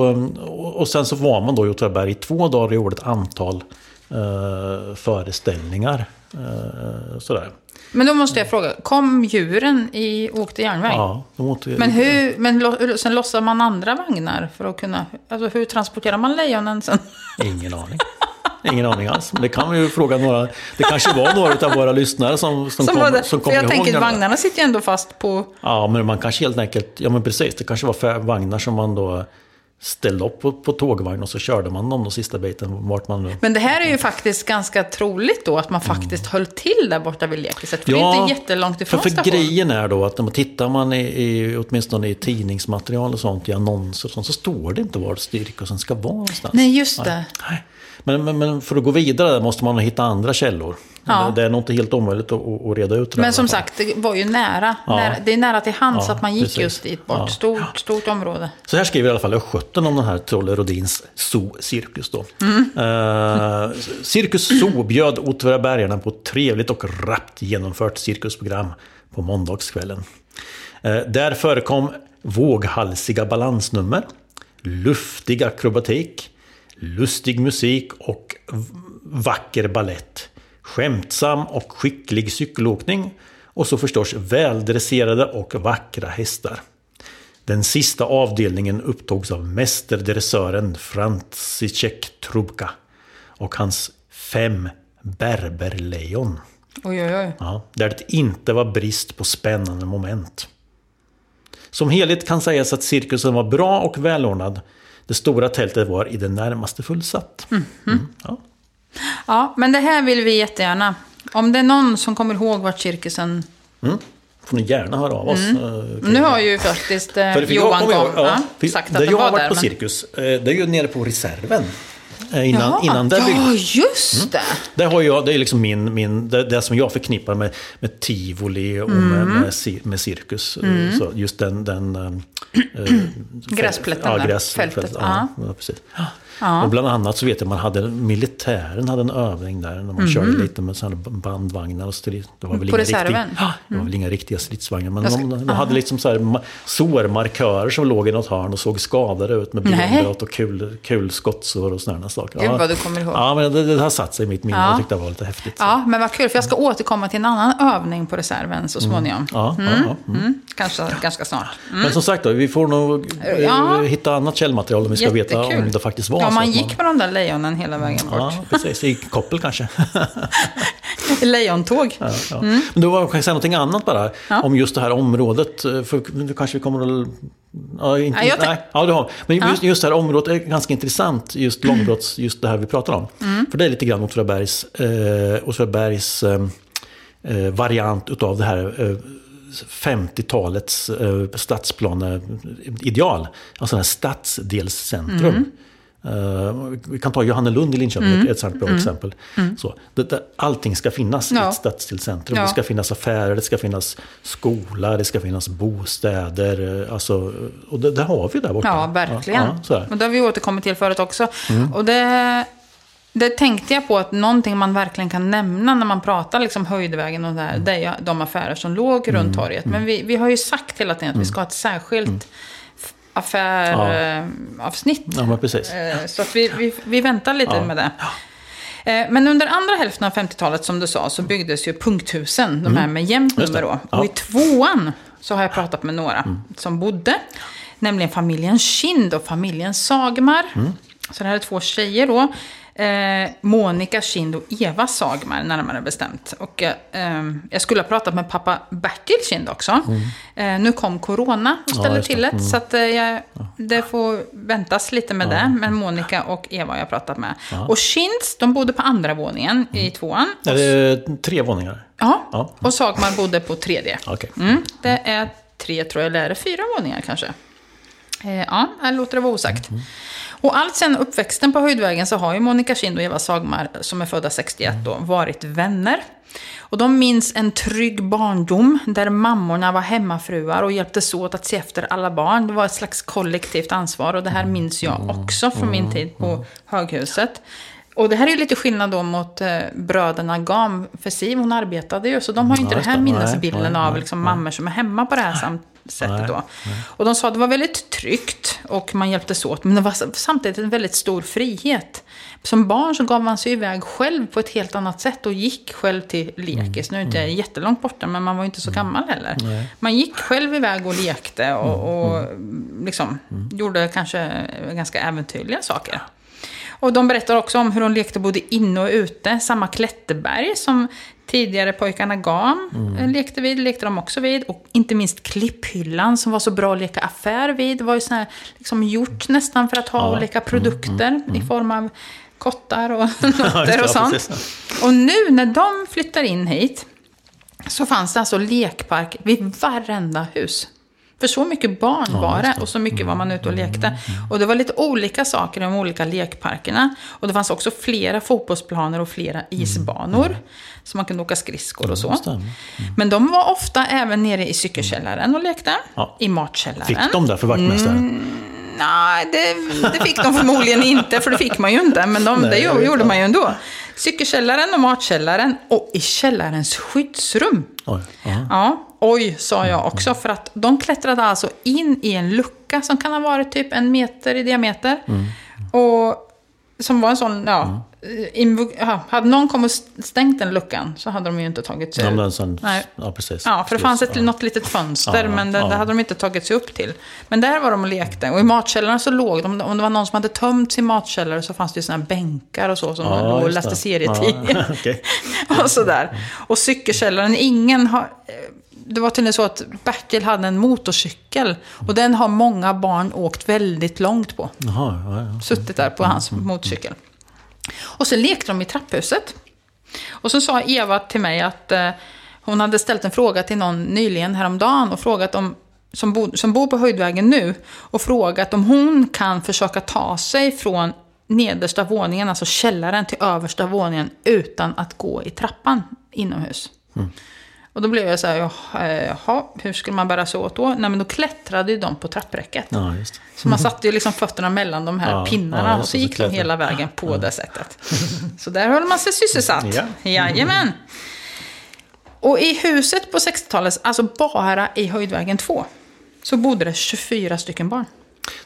och och sen så var man då i Åtvidaberg i två dagar och gjorde ett antal eh, föreställningar. Eh, sådär. Men då måste jag fråga, kom djuren i åkte järnväg? Ja, de åkte, Men, hur, men lo, sen lossar man andra vagnar för att kunna... Alltså hur transporterar man lejonen sen? Ingen aning. Ingen aning alls. Men det kan vi ju fråga några. Det kanske var några av våra lyssnare som, som, Som kom, det, som kom jag ihåg tänker, den. vagnarna sitter ju ändå fast på... Ja, men man kanske helt enkelt, ja men precis, det kanske var vagnar som man då ställde upp på, på tågvagn och så körde man dem då sista biten vart man. Men det här är ju faktiskt ganska troligt då, att man faktiskt höll till där borta vid lekiset. För det är inte jättelångt ifrån för, för grejen är då att när man tittar man i, i, åtminstone i tidningsmaterial och sånt, i annonser och sånt, så står det inte var styrkelsen ska vara någonstans. Nej, just det. Nej. Men, men, men för att gå vidare måste man hitta andra källor. Ja. Det, är nog inte helt omöjligt att, att, reda ut det Men som sagt, det var ju nära. Ja. nära det är nära till hands Ja, att man gick precis. just dit bort. Stort, stort område. Så här skriver i alla fall Östgöten om den här Trolle Rodins zoo-cirkus. Då. Eh, Cirkus Zoo bjöd Åtvidabergarna på ett trevligt och rappt genomfört cirkusprogram på måndagskvällen. Eh, där förekom våghalsiga balansnummer, luftig akrobatik, lustig musik och vacker ballett. Skämtsam och skicklig cykelåkning och så förstås väldresserade och vackra hästar. Den sista avdelningen upptogs av mästerdressören František Trubka och hans fem berberlejon. Oj, oj, oj. Ja, där det inte var brist på spännande moment. Som helhet kan sägas att cirkusen var bra och välordnad. Det stora tältet var i det närmaste fullsatt. Mm, ja. Ja, men det här vill vi jättegärna. Om det är någon som kommer ihåg vart cirkusen... Får ni gärna höra av oss. eh, kring Nu det. har ju faktiskt eh, Johan Gav, ja, för sagt där att de jag har var varit där. på men- cirkus, eh, det är ju nere på reserven. Eh, Innan, Jaha, innan det ja, byggdes. just det. Det, har jag, det är liksom min, min, det, det som jag förknippar med, med tivoli och med, Mm. med, cir- med cirkus. Så just den... den äh, Gräsplätten ja, gräs, fältet, Ja, ja, precis. Och bland annat så vet jag man hade, militären hade en övning där när man körde lite med sådana bandvagnar och strid. Det var väl Mm. På inga reserven? Mm. Riktiga, ja, det var väl inga riktiga stridsvagnar. Men ska- de, de hade liksom så här ma- sårmarkörer som låg i något hörn och såg skadade ut med benbrott och kul, kulskottsår och sådana saker. Gud, vad du kommer ihåg. Ja, men det, det har satt sig i mitt minne. Ja. Jag tyckte det var lite häftigt. Ja, men vad kul. För jag ska återkomma till en annan övning på reserven så småningom. Ja, ja, ja. Mm. Mm, kanske ganska snart. Men som sagt, då, vi får nog eh, Ja. hitta annat källmaterial om vi ska veta Jättekul. om det faktiskt var Ja, så. man gick med de där lejonen hela vägen bort. Ja, precis. I koppel kanske. Lejontåg. Ja, ja. Men då var- kan jag säga någonting annat bara. Mm. Ja. Om just det här området. eh, För nu kanske vi kommer att... Ja, inte, tänk- nej, ja, du har. Men just, just det här området är ganska intressant. Just långbrotts, just det här vi pratar om. Mm. För det är lite grann Åtvidabergs, eh, Åtvidabergs eh, eh, variant utav det här eh, 50-talets eh, stadsplaneideal. Alltså det här stadsdelscentrum. Mm. Eh, vi kan ta Johannelund i Linköping, ett sånt bra exempel. Så, det, det, allting ska finnas i Mm. Ja. ett stadsdelscentrum. Ja. Det ska finnas affärer, det ska finnas skola, det ska finnas bostäder. eh, Alltså, och det, det har vi där borta. Ja, verkligen. Ja, och det har vi återkommit till förut också. Mm. Och det, det tänkte jag på att någonting man verkligen kan nämna när man pratar liksom höjdvägen och det Mm. här, det är de affärer som låg runt torget. Men vi, vi har ju sagt hela tiden att vi ska ha ett särskilt affäravsnitt. Mm. Ja, men precis. Eh, Så att vi, vi, vi väntar lite Ja. med det. Eh, Men under andra hälften av 50-talet, som du sa, så byggdes ju punkthusen. De här med jämnt Mm. Just det. nummer då. Ja. Mm. Och i tvåan så har jag pratat med några som bodde. Nämligen familjen Kind och familjen Sagmar. Mm. Så det här är två tjejer då. Eh, Monica Kind och Eva Sagmar närmare bestämt. Och, eh, jag skulle ha pratat med pappa Bertil Kind också. Mm. Eh, nu kom corona och ställde ja, till det. Mm. Så att, eh, jag, det får väntas lite med ja. det. Men Monica och Eva har jag pratat med. Ja. Och Kinds, de bodde på andra våningen mm. i tvåan. Är det tre våningar? Ja, och Sagmar bodde på tredje. Okay. Mm, det är tre tror jag, eller är det fyra våningar kanske? Eh, ja, här låter det vara osagt. Mm. Och allt sen uppväxten på Höjdvägen så har ju Monica Kind och Eva Sagmar, som är födda 61 då, varit vänner. Och de minns en trygg barndom där mammorna var hemmafruar och hjälptes åt att se efter alla barn. Det var ett slags kollektivt ansvar och det här minns jag också från min tid på Höghuset. Och det här är ju lite skillnad då mot eh, bröderna Gam, för Siv hon arbetade ju, så de har ju inte ja, den här minnesbilden av liksom, mammor som är hemma på det här sättet då. Och de sa att det var väldigt tryggt och man hjälptes åt, men det var samtidigt en väldigt stor frihet. Som barn så gav man sig iväg själv på ett helt annat sätt och gick själv till lekis. Mm. Nu är inte mm. jättelångt borta, men man var inte så mm. gammal heller. Nej. Man gick själv iväg och lekte och, mm. och liksom, gjorde kanske ganska äventyrliga saker. Och de berättar också om hur de lekte både inne och ute. Samma klätterberg som tidigare pojkarna Gam mm. lekte vid, lekte de också vid. Och inte minst klipphyllan som var så bra att leka affär vid. Det var ju sån här, liksom gjort nästan för att ha ja. och leka produkter mm, mm, i form av kottar och nötter och sånt. Och nu när de flyttar in hit så fanns det alltså lekpark vid varenda hus. För så mycket barn ja, var det och så mycket var man ute och lekte. Mm, mm, mm. Och det var lite olika saker i de olika lekparkerna. Och det fanns också flera fotbollsplaner och flera isbanor. Så man kunde åka skridskor och så. Men de var ofta även nere i cykelkällaren och lekte. Ja. I matkällaren. Fick de det för vaktmästare? Mm, nej, det, det, fick de förmodligen inte, för det fick man ju inte. Men de, nej, det gjorde man ju ändå. Cykelkällaren och matkällaren och i källarens skyddsrum. Oj, ja, oj, sa jag också. För att de klättrade alltså in i en lucka som kan ha varit typ en meter i diameter. Mm. Och som var en sån, ja, mm. Ja, hade någon kommit och stängt den luckan så hade de ju inte tagit sig ja, sån, Nej. ja, precis. Ja, för det fanns ett, ja. något litet fönster, ja, men det, det, hade de inte tagit sig upp till. Men där var de och lekte. Och i matkällaren så låg de, om det var någon som hade tömt sin matkällare så fanns det ju sådana bänkar och så som ja, låg och läste serietidningar. Okay. och sådär. Och cykelkällaren, ingen har... Det var tydligen så att Bertil hade en motorcykel. Och den har många barn åkt väldigt långt på. Jaha, ja, ja. Suttit där på hans mm, motorcykel. Och så lekte de i trapphuset. Och så sa Eva till mig att eh, hon hade ställt en fråga till någon nyligen häromdagen och frågat om som, bo, som bor på Höjdvägen nu och frågat om hon kan försöka ta sig från nedersta våningen, alltså källaren, till översta våningen utan att gå i trappan inomhus. Mm. Och då blev jag så här, jaha, hur skulle man bära sig åt då? Nej, men då klättrade ju de på trappräcket. Ja, så man satte ju liksom fötterna mellan de här ja, pinnarna ja, och så gick så de hela vägen på det sättet. Så där höll man sig sysselsatt. Ja. Jajamän. Och i huset på 60-talet, alltså bara i Höjdvägen 2, så bodde det 24 stycken barn.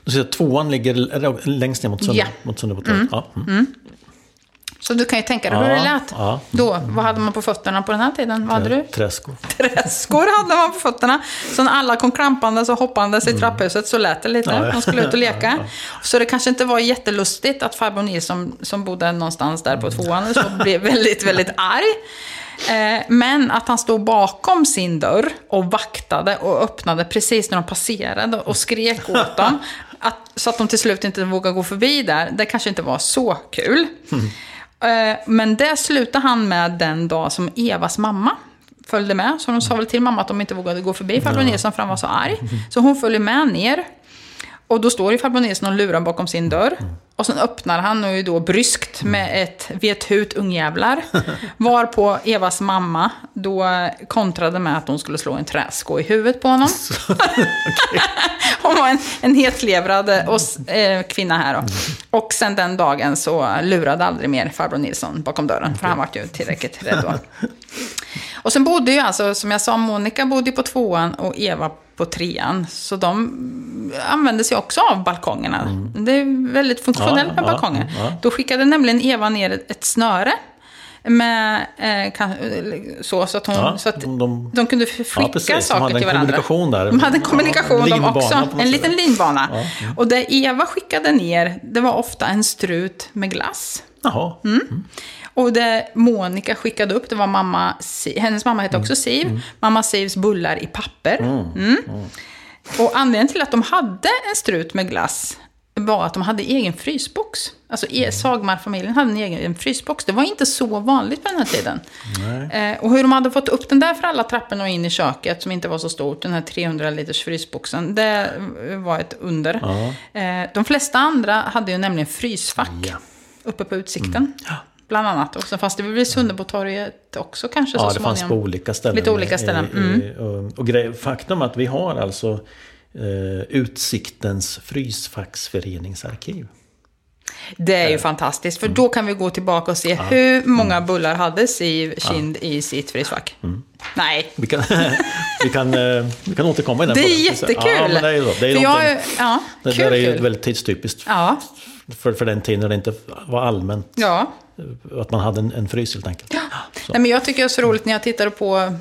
Du ser att tvåan ligger längst ner mot Sönder, mot sönder mm. ja. Mm. Mm. Så du kan ju tänka dig hur det lät. Ja. Då, vad hade man på fötterna på den här tiden? Vad hade du? Träskor. Träskor hade man på fötterna. Så när alla kom krampandes och hoppandes i mm. trapphuset så lät det lite. Ja. De skulle ut och leka. Så det kanske inte var jättelustigt att farbror Nils som, som bodde någonstans där på tvåan så blev väldigt, väldigt arg. Eh, men att han stod bakom sin dörr och vaktade och öppnade precis när de passerade och skrek åt dem. Att, så att de till slut inte vågade gå förbi där. Det kanske inte var så kul. Mm. Eh, men det slutade han med den dag som Evas mamma följde med. Så de sa väl till mamma att de inte vågade gå förbi farbror Nilsson för han var så arg. Så hon följde med ner. Och då står ju farbror Nilsson och lurar bakom sin dörr. Och sen öppnar han och är då bryskt med ett vet hut ungjävlar. Varpå Evas mamma då kontrade med att hon skulle slå en träsko i huvudet på honom. hon var en, en hetlevrad och, eh, kvinna här då. Och sen den dagen så lurade aldrig mer farbror Nilsson bakom dörren. För han var ju tillräckligt rädd då. Och sen bodde ju alltså, som jag sa, Monica bodde på tvåan och Eva på trean. Så de använde sig också av balkongerna. Mm. Det är väldigt funktionellt med. Ja, ja, Då skickade nämligen Eva ner ett snöre Med, eh, kan, så, så att, hon, Ja, så att de- de- de kunde skicka Ja, precis. De saker hade en till varandra. kommunikation där. De hade en kommunikation Ja, de också. En liten linbana. Ja, Och det Eva skickade ner, det var ofta en strut med glass. Jaha. Mm. Och det Monica skickade upp, det var mamma, hennes mamma hette också Siv, mamma Sivs bullar i papper. Mm. Och anledningen till att de hade en strut med glass var att de hade egen frysbox. Alltså e- Sagmar-familjen hade en egen frysbox. Det var inte så vanligt på den här tiden. Eh, och hur de hade fått upp den där för alla trapporna och in i köket, som inte var så stort, den här 300 liters frysboxen, det var ett under. Eh, de flesta andra hade ju nämligen frysfack Ja. uppe på utsikten. Bland annat. Och sen fanns det väl vid Sunderbotorget också kanske Ja, så det fanns på småningom. olika ställen. Lite olika ställen, mm. och, och grej, faktum att vi har alltså eh, Utsiktens frysfacksföreningsarkiv. Det är ju fantastiskt, för då kan vi gå tillbaka och se hur många bullar hade Siv Kind i sitt frysfack. Nej, Vi kan, vi kan, eh, vi kan återkomma i den det är jättekul. Ja, men det är ju så. Det är för någonting- jag, ja, det kul, där är ju kul. väldigt tidstypiskt Ja, för, för den tiden när det inte var allmänt. ja. Att man hade en, en frys helt enkelt. Så. Nej, men jag tycker det är så roligt när jag tittar på,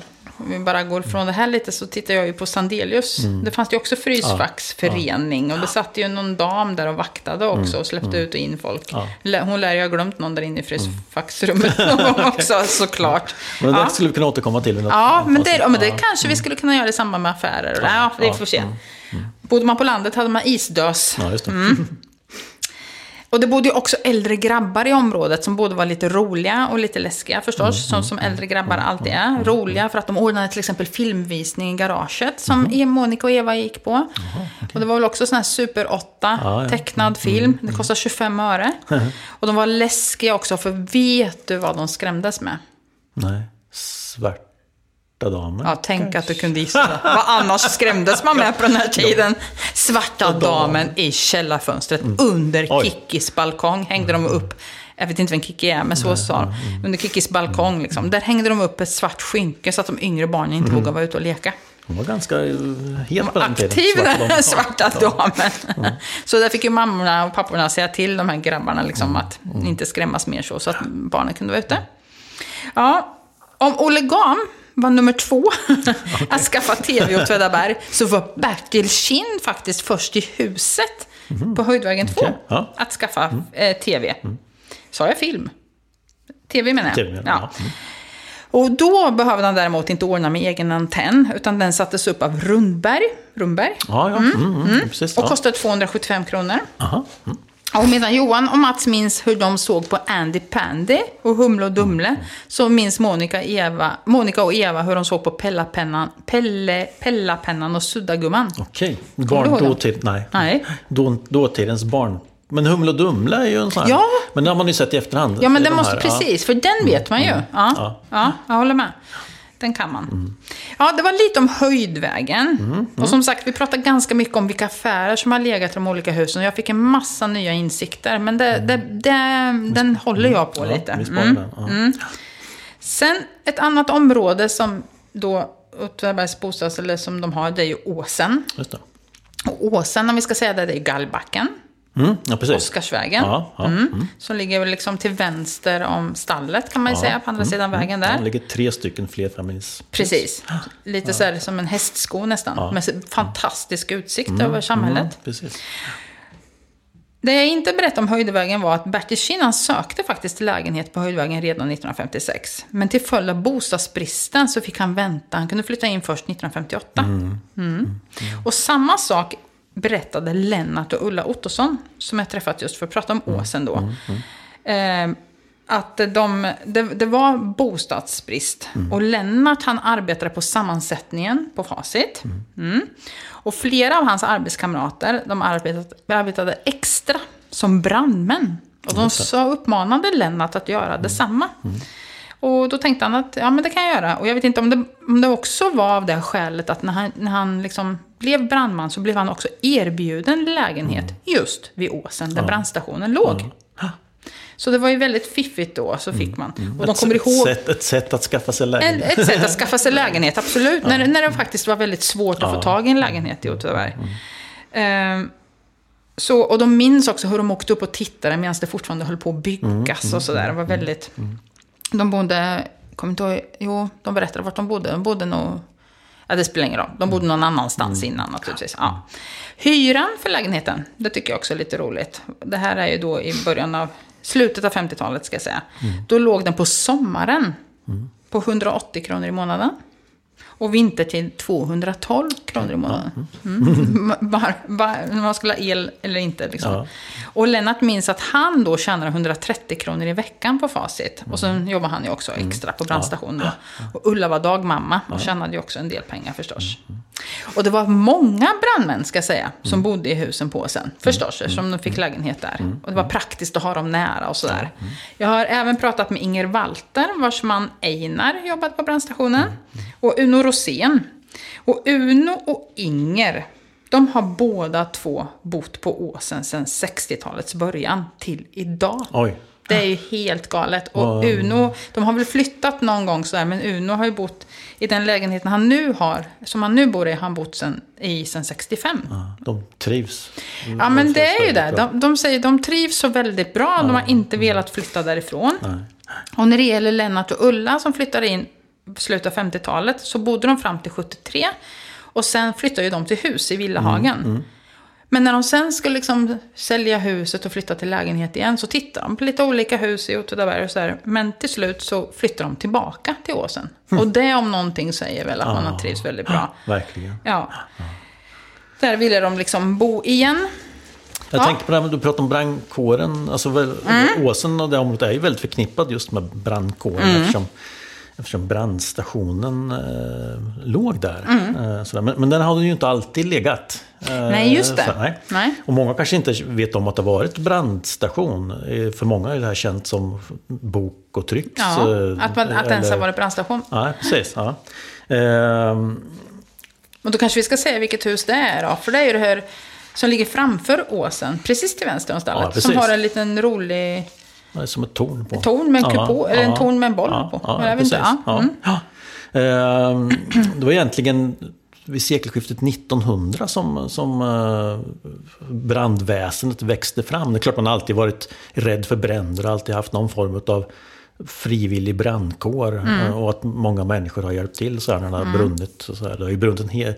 om vi bara går från det här lite, så tittar jag ju på Sandelius. Det fanns ju också frysfacksförening. Och det satt ju någon dam där och vaktade också och släppte ut och in folk. Ja. Hon lär ju ha glömt någon där inne i frysfacksrummet någon gång också, såklart. Men det Ja. skulle vi kunna återkomma till. Ja, men det, ja, men det Ja. kanske vi skulle kunna göra i samband med affärer. Ja, det får vi se. Bodde man på landet hade man isdös. Ja. Mm. Och det bodde ju också äldre grabbar i området som både var lite roliga och lite läskiga förstås. Som, som äldre grabbar alltid är. Roliga för att de ordnade till exempel filmvisning i garaget. Som e Monica och Eva gick på. Och det var väl också sån här Super 8 Ja, ja. tecknad film. Det kostade 25 öre. Och de var läskiga också för vet du vad de skrämdes med? Nej. Svarta damen. Ja, tänk att du kunde gissa. Vad annars skrämdes man med på den här tiden? Svarta damen i källarfönstret under Oj. Kikkis balkong hängde de upp. Jag vet inte vem Kikki är, men så sa de. Under Kikkis balkong, liksom. där hängde de upp ett svart skynke så att de yngre barnen inte vågade vara ute och leka. Hon var ganska eh, het på den tiden. Aktiv Svarta den svarta damen. Så där fick ju mammorna och papporna säga till de här grabbarna liksom, att inte skrämmas mer så, så att barnen kunde vara ute. Ja, om Olle Gam var nummer två att skaffa tv åt Tvädaberg så var Bertil Kind faktiskt först i huset på Höjdvägen 2 Okej, ja. att skaffa eh, tv. Sa jag film? TV menar jag. TV, ja. ja. Och då behövde han däremot inte ordna med egen antenn, utan den sattes upp av Rundberg. Rundberg. Ja, ja. Mm, mm, Precis. Och kostade 275 kronor. Aha. Mm. Och medan Johan och Mats minns hur de såg på Andy Pandy och Humle och Dumle, så minns Monica, Eva, Monica och Eva hur de såg på Pellapennan, Pelle, Pellapennan och Suddagumman. Okej. Barn dåtid, nej. Nej. Då, dåtidens barn. Men Humle och Dumle är ju en sån här. Ja. Men det har man ju sett i efterhand. Ja, men den de måste, här, precis, för den vet man ju. Ja, ja. Ja. jag håller med. Den kan man. Ja, det var lite om Höjdvägen. Och som sagt, vi pratar ganska mycket om vilka affärer som har legat i de olika husen. Jag fick en massa nya insikter, men det, det, det, den håller jag på lite. Mm. Ja. Sen ett annat område som då Åtvidabergs bostads, eller som de har, det är ju Åsen. Just det. Och Åsen, om vi ska säga det, det är Gallbacken. Mm, ja, precis. Oscarsvägen. Ja, ja, Mm. Som ligger liksom till vänster om stallet kan man ju säga, på andra sidan vägen där. Det ligger tre stycken flerfamiljs... Precis. Lite så här som en hästsko nästan. Med fantastisk utsikt över samhället. Mm, precis. Det jag inte berättade om Höjdvägen var att Bertil Kinnan sökte faktiskt lägenhet på Höjdvägen redan 1956. Men till följd av bostadsbristen så fick han vänta. Han kunde flytta in först 1958. Mm. Och samma sak berättade Lennart och Ulla Ottosson, som jag träffat just för att prata om Åsen då. Eh, att de, det, det var bostadsbrist. Och Lennart han arbetade på sammansättningen på Facit. Mm. Och flera av hans arbetskamrater de arbetade, arbetade extra som brandmän. Och de så uppmanade Lennart att göra detsamma. Och då tänkte han att ja, men det kan jag göra. Och jag vet inte om det, om det också var av det skälet att när han, när han liksom blev brandman så blev han också erbjuden lägenhet just vid åsen där brandstationen låg. Så det var ju väldigt fiffigt då, så fick man. Och de Ett kommer sätt- ihåg... Sätt, ett sätt att skaffa sig En, lägenhet. ett sätt att skaffa sig lägenhet, absolut. När, när det faktiskt var väldigt svårt att få tag i en lägenhet i Åtvidaberg. Ehm, så, och de minns också hur de åkte upp och tittade medan det fortfarande höll på att byggas och sådär. Det var väldigt... De bodde, kommer inte ihåg, jo, de berättade vart de bodde. De bodde nog, ja det spelar ingen roll. De bodde någon annanstans Mm. innan naturligtvis. Ja. Hyran för lägenheten, det tycker jag också är lite roligt. Det här är ju då i början av, slutet av 50-talet ska jag säga. Mm. Då låg den på sommaren på 180 kronor i månaden. Och vintertid 212 kronor i månaden. Mm. Bara, när man skulle ha el eller inte. Liksom. Ja. Och Lennart minns att han då tjänade 130 kronor i veckan på Facit. Och sen jobbar han ju också extra på brandstation då. Och Ulla var dagmamma och tjänade ju också en del pengar förstås. Och det var många brandmän, ska jag säga, som bodde i husen på sen. Förstås, eftersom de fick lägenhet där. Och det var praktiskt att ha dem nära och sådär. Jag har även pratat med Inger Walter, vars man Einar jobbade på brandstationen. Och Uno Rosén. Och Uno och Inger, de har båda två bott på åsen sedan 60-talets början till idag. Oj. Det är ju helt galet. Och. Uno, de har väl flyttat någon gång sådär, men Uno har ju bott i den lägenheten han nu har, som han nu bor i, har han bott sen, i sen 65. Ja, de trivs. Ja, men det är ju det. De, de säger de trivs så väldigt bra. De har inte velat flytta därifrån. Och när det gäller Lennart och Ulla som flyttade in slutet av 50-talet så bodde de fram till 73. Och sen flyttade ju de till hus i Villahagen. Men när de sen ska liksom sälja huset och flytta till lägenhet igen så tittar de på lite olika hus i Åtvidaberg och så där. Men till slut så flyttar de tillbaka till åsen. Och det om någonting säger väl att man har trivs väldigt bra. Verkligen. Ja. Där ville de liksom bo igen. Jag Ja. tänkte på det här du pratade om brandkåren. Alltså, väl, Mm. Åsen och det området är ju väldigt förknippad just med brandkåren. Mm. Eftersom, eftersom brandstationen eh, låg där. Mm. Eh. Men, men den hade ju inte alltid legat. Eh, Nej, just det. så- nej. Nej. Och många kanske inte vet om att det varit brandstation. Eh, För många är det här känt som bok och trycks. Ja, eh, att, man, att det ens har varit brandstation. Ja, precis. Ja. Ehm, Men då kanske vi ska säga vilket hus det är då. För det är ju det här som ligger framför åsen. Precis till vänster om Ja, stallet. precis. som har en liten rolig det är som ett torn på. torn med en kupol. eller en torn med en boll ja, på. Ja, jag precis. inte. Ja. Ja. Mm. Ja. Ehm, det var egentligen vid sekelskiftet 1900 som, som eh, brandväsendet växte fram. Det är klart man alltid varit rädd för bränder alltid haft någon form av frivillig brandkår. Mm. eh, Och att många människor har hjälpt till så här när det har brunnit. och Så här. Det har ju brunnit en hel...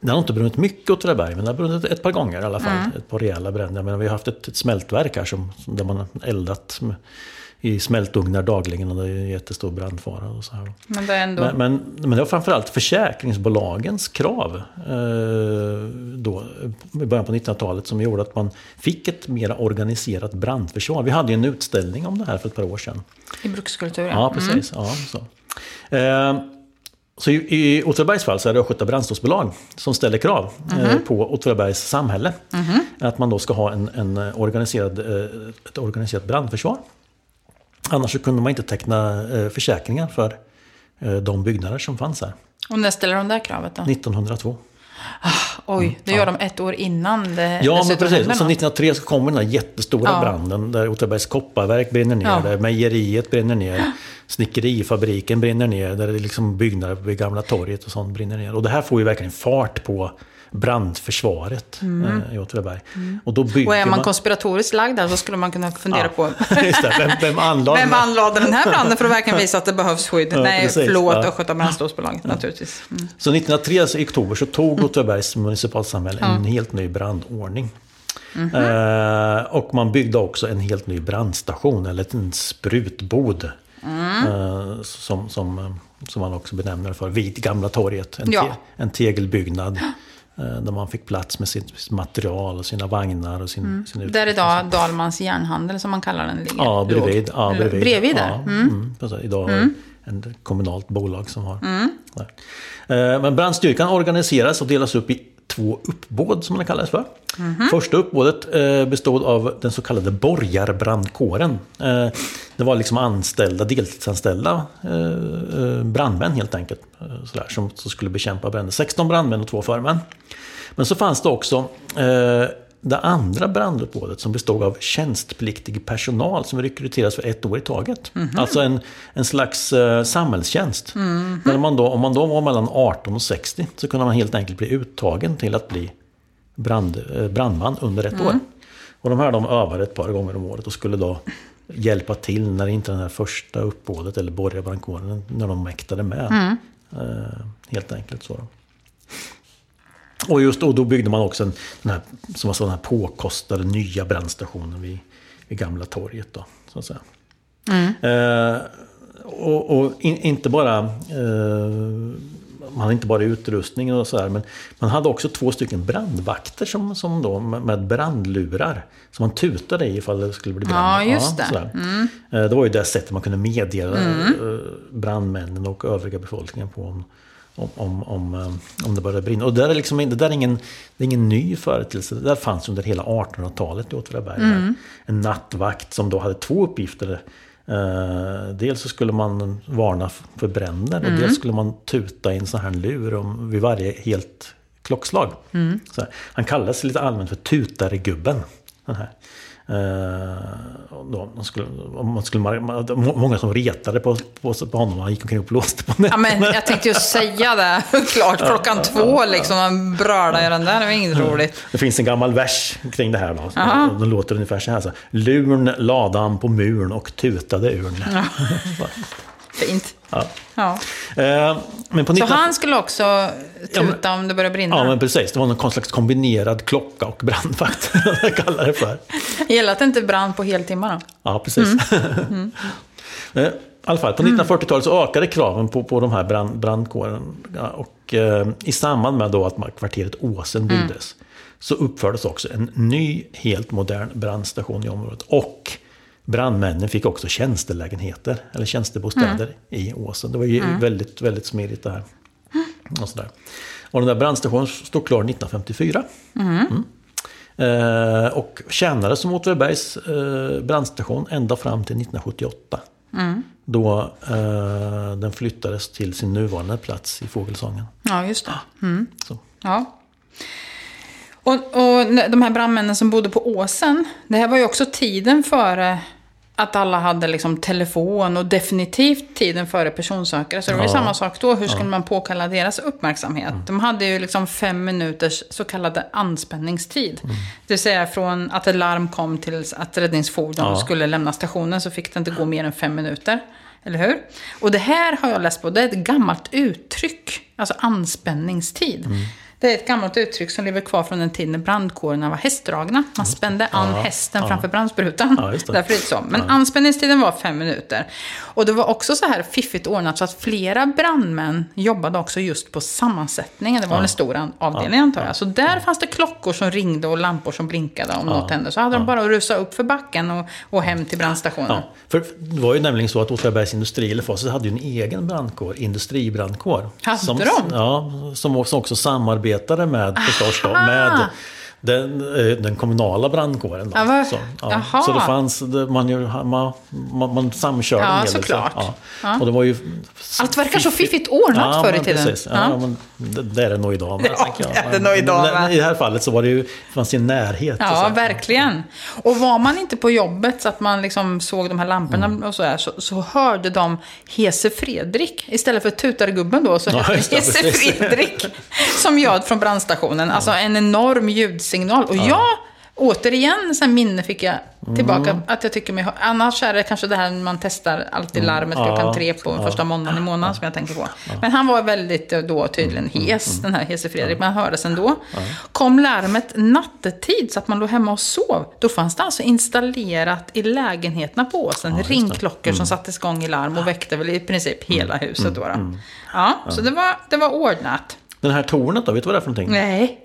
Det har inte brunnit mycket åt Åtvidaberg, men det har brunnit ett par gånger i alla fall. Mm. Ett par rejäla bränder. Men vi har haft ett, ett smältverk här som, där man eldat med, i smältugnar dagligen och det är jättestor brandfara. Och så här. Men det är ändå... Men, men, men det var framförallt försäkringsbolagens krav eh, då, i början på 1900-talet som gjorde att man fick ett mer organiserat brandförsvar. Vi hade ju en utställning om det här för ett par år sedan. I brukskultur, Ja, precis. Ja, så. Eh, så i, i Åtvidabergs fall så är det Östgöta brandståndsbolag som ställer krav eh, på Åtvidabergs samhälle. Att man då ska ha en, en organiserad, eh, ett organiserat brandförsvar. Annars så kunde man inte teckna eh, försäkringar för de byggnader som fanns här. Och när ställer de det kravet då? 1902. Oj, det gör de ett år innan det Ja, men precis. Så något. 1903 så kommer den här jättestora Ja. branden där Åtvidabergs kopparverk brinner ner, Ja. där mejeriet brinner ner, snickerifabriken brinner ner, där det är liksom byggnader vid Gamla torget och sånt brinner ner. Och det här får ju verkligen fart på brandförsvaret eh, i Åtvidaberg. Och då bygger Mm. Och är man konspiratoriskt lagd där så skulle man kunna fundera Ja. på det, vem, vem anlade vem den? anlade den här branden för att verkligen visa att det behövs skydd. Ja, Nej, precis. förlåt Ja. Östgöta brandståsbolag naturligtvis. Mm. Så 1903 i oktober så tog Åtvidabergs municipalsamhälle en helt ny brandordning. Mhm. Eh, och man byggde också en helt ny brandstation, eller en sprutbod. Mm. Eh, som, som, eh, som man också benämner för, vid Gamla torget. En, Ja. te, en tegelbyggnad. eh, Där man fick plats med sitt material och sina vagnar och sin, sin Mm. Där idag Dalmans järnhandel som man kallar den ligger. Ja, bredvid. Ja, bredvid. Bredvid där. Ja, Mm. mm. Idag det ett kommunalt bolag som har. Där. Eh, Men brandstyrkan organiseras och delas upp i två uppbåd som det kallas för. Första uppbådet eh, bestod av den så kallade borgarbrandkåren. Eh, Det var liksom anställda, deltidsanställda eh, brandmän helt enkelt. Sådär, som, som skulle bekämpa bränder. 16 brandmän och två förmän. Men så fanns det också det andra branduppbådet som bestod av tjänstpliktig personal som rekryteras för ett år i taget. Alltså en, en slags eh, samhällstjänst. Där man då, om man då var mellan 18 och 60 så kunde man helt enkelt bli uttagen till att bli brand, eh, brandman under ett år. Och de här de övade ett par gånger om året och skulle då hjälpa till när inte den här första uppbådet eller borgarbrandkåren, när de mäktade med. Eh, helt enkelt så. Och just då, då byggde man också en, den här, som var så den här påkostade nya brandstationen vid, vid Gamla torget. Då, så att säga. Eh, och, och in, inte bara eh, man hade inte bara utrustningen och sådär, men man hade också två stycken brandvakter som, som då, med brandlurar. Som man tutade i ifall det skulle bli brand. Ja, just det. sådär. Eh, Det var ju det sättet man kunde meddela eh, brandmännen och övriga befolkningen på om, om, om, om, eh, om det började brinna. Och det där är, liksom, det där är, ingen, det är ingen ny företeelse. Det där fanns under hela 1800-talet i Åtvidaberg. En nattvakt som då hade två uppgifter. Eh, dels så skulle man varna för bränder och dels skulle man tuta i en sån här lur om, vid varje helt klockslag. Så här. Han kallades lite allmänt för tutaregubben. Den här. Eh, då, man skulle, man skulle, många som retade på, på, på honom. Han gick omkring och blåste på Ja, nätterna. men jag tänkte ju säga det. Klart, klockan två liksom. Man brölar i den där. Det var inget roligt. Det finns en gammal vers kring det här. Då, den låter ungefär så här. Så, Lurn lade han på muren och tutade urn. Fint. Ja. Ja. Eh, men på Så 19... han skulle också tuta men- om det började brinna? Ja, men precis. Det var någon slags kombinerad klocka och brandvakt. jag kallar det för. Gäller att det inte brann på heltimmar då? Ja, precis. Eh, I alla fall, på 1940-talet så ökade kraven på, på de här brand, brandkåren. Ja, Och eh, i samband med då att kvarteret Åsen byggdes så uppfördes också en ny, helt modern brandstation i området. Och brandmännen fick också tjänstelägenheter, eller tjänstebostäder i Åsen. Det var ju väldigt, väldigt smidigt det här. Och, sådär. och den där brandstationen stod klar 1954. Mm. Eh, och tjänade som Åtvidabergs eh, brandstation ända fram till 1978. Då eh, den flyttades till sin nuvarande plats i Fågelsången. Ja, just det. Så. Ja. Och, och de här brandmännen som bodde på åsen, det här var ju också tiden före att alla hade liksom telefon och definitivt tiden före personsökare. Så det var ju Ja. samma sak då. Hur skulle man påkalla deras uppmärksamhet? De hade ju liksom fem minuters så kallade anspänningstid. Det vill säga från att ett larm kom till att räddningsfordon Ja. skulle lämna stationen så fick det inte gå mer än fem minuter. Eller hur? Och det här har jag läst på, det är ett gammalt uttryck. Alltså anspänningstid. Det är ett gammalt uttryck som lever kvar från den tid när brandkårerna var hästdragna. Man spände an Ja, hästen ja. framför brandsprutan. Ja, det. Därför är det så. Men anspänningstiden var fem minuter. Och det var också så här fiffigt ordnat så att flera brandmän jobbade också just på sammansättningen. Det var väl en stor avdelning antar jag. Så där fanns det klockor som ringde och lampor som blinkade om något hände. Så hade de bara att rusa upp för backen och, och hem till brandstationen. Ja, för det var ju nämligen så att Åtvidabergs Industri, eller Facit, hade ju en egen brandkår, industribrandkår. Hade som, de? Ja, som också, också samarbetade med, förstås då, med den, eh, den kommunala brandkåren. Då. Ja, så, Jaha. så det fanns, man, man, man, man samkörde Ja, en hel del. såklart. Ja. Ja. Och det var ju Allt verkar så fiffigt ordnat ja, förr i tiden. Precis. Ja, Ja. men det, det är det nog idag med. Ja, jag. det är det nog idag Men. I det här fallet så var det ju, fanns det en närhet. så Ja, verkligen. Och var man inte på jobbet så att man liksom såg de här lamporna Mm. och så, där, så, så hörde de Hese Fredrik. Istället för tutargubben då, så Ja, Hese. Fredrik. Som ljöd från brandstationen. Alltså en enorm ljudsignal. Och jag, återigen, sen minne fick jag tillbaka Mm. att jag tycker mig... Annars är det kanske det här man testar alltid larmet klockan Ja, tre på ja. första måndagen i månaden som jag tänker på. Men han var väldigt eh, då tydligen Mm, hes, den här Hese Fredrik, men han hördes ändå. Kom larmet nattetid så att man låg hemma och sov, då fanns det alltså installerat i lägenheterna på åsen ringklockor Mm. som sattes igång i larm och väckte väl i princip hela huset då. då. Ja, så det var, det var ordnat. Den här tornet då, vet du vad det är för någonting? Nej.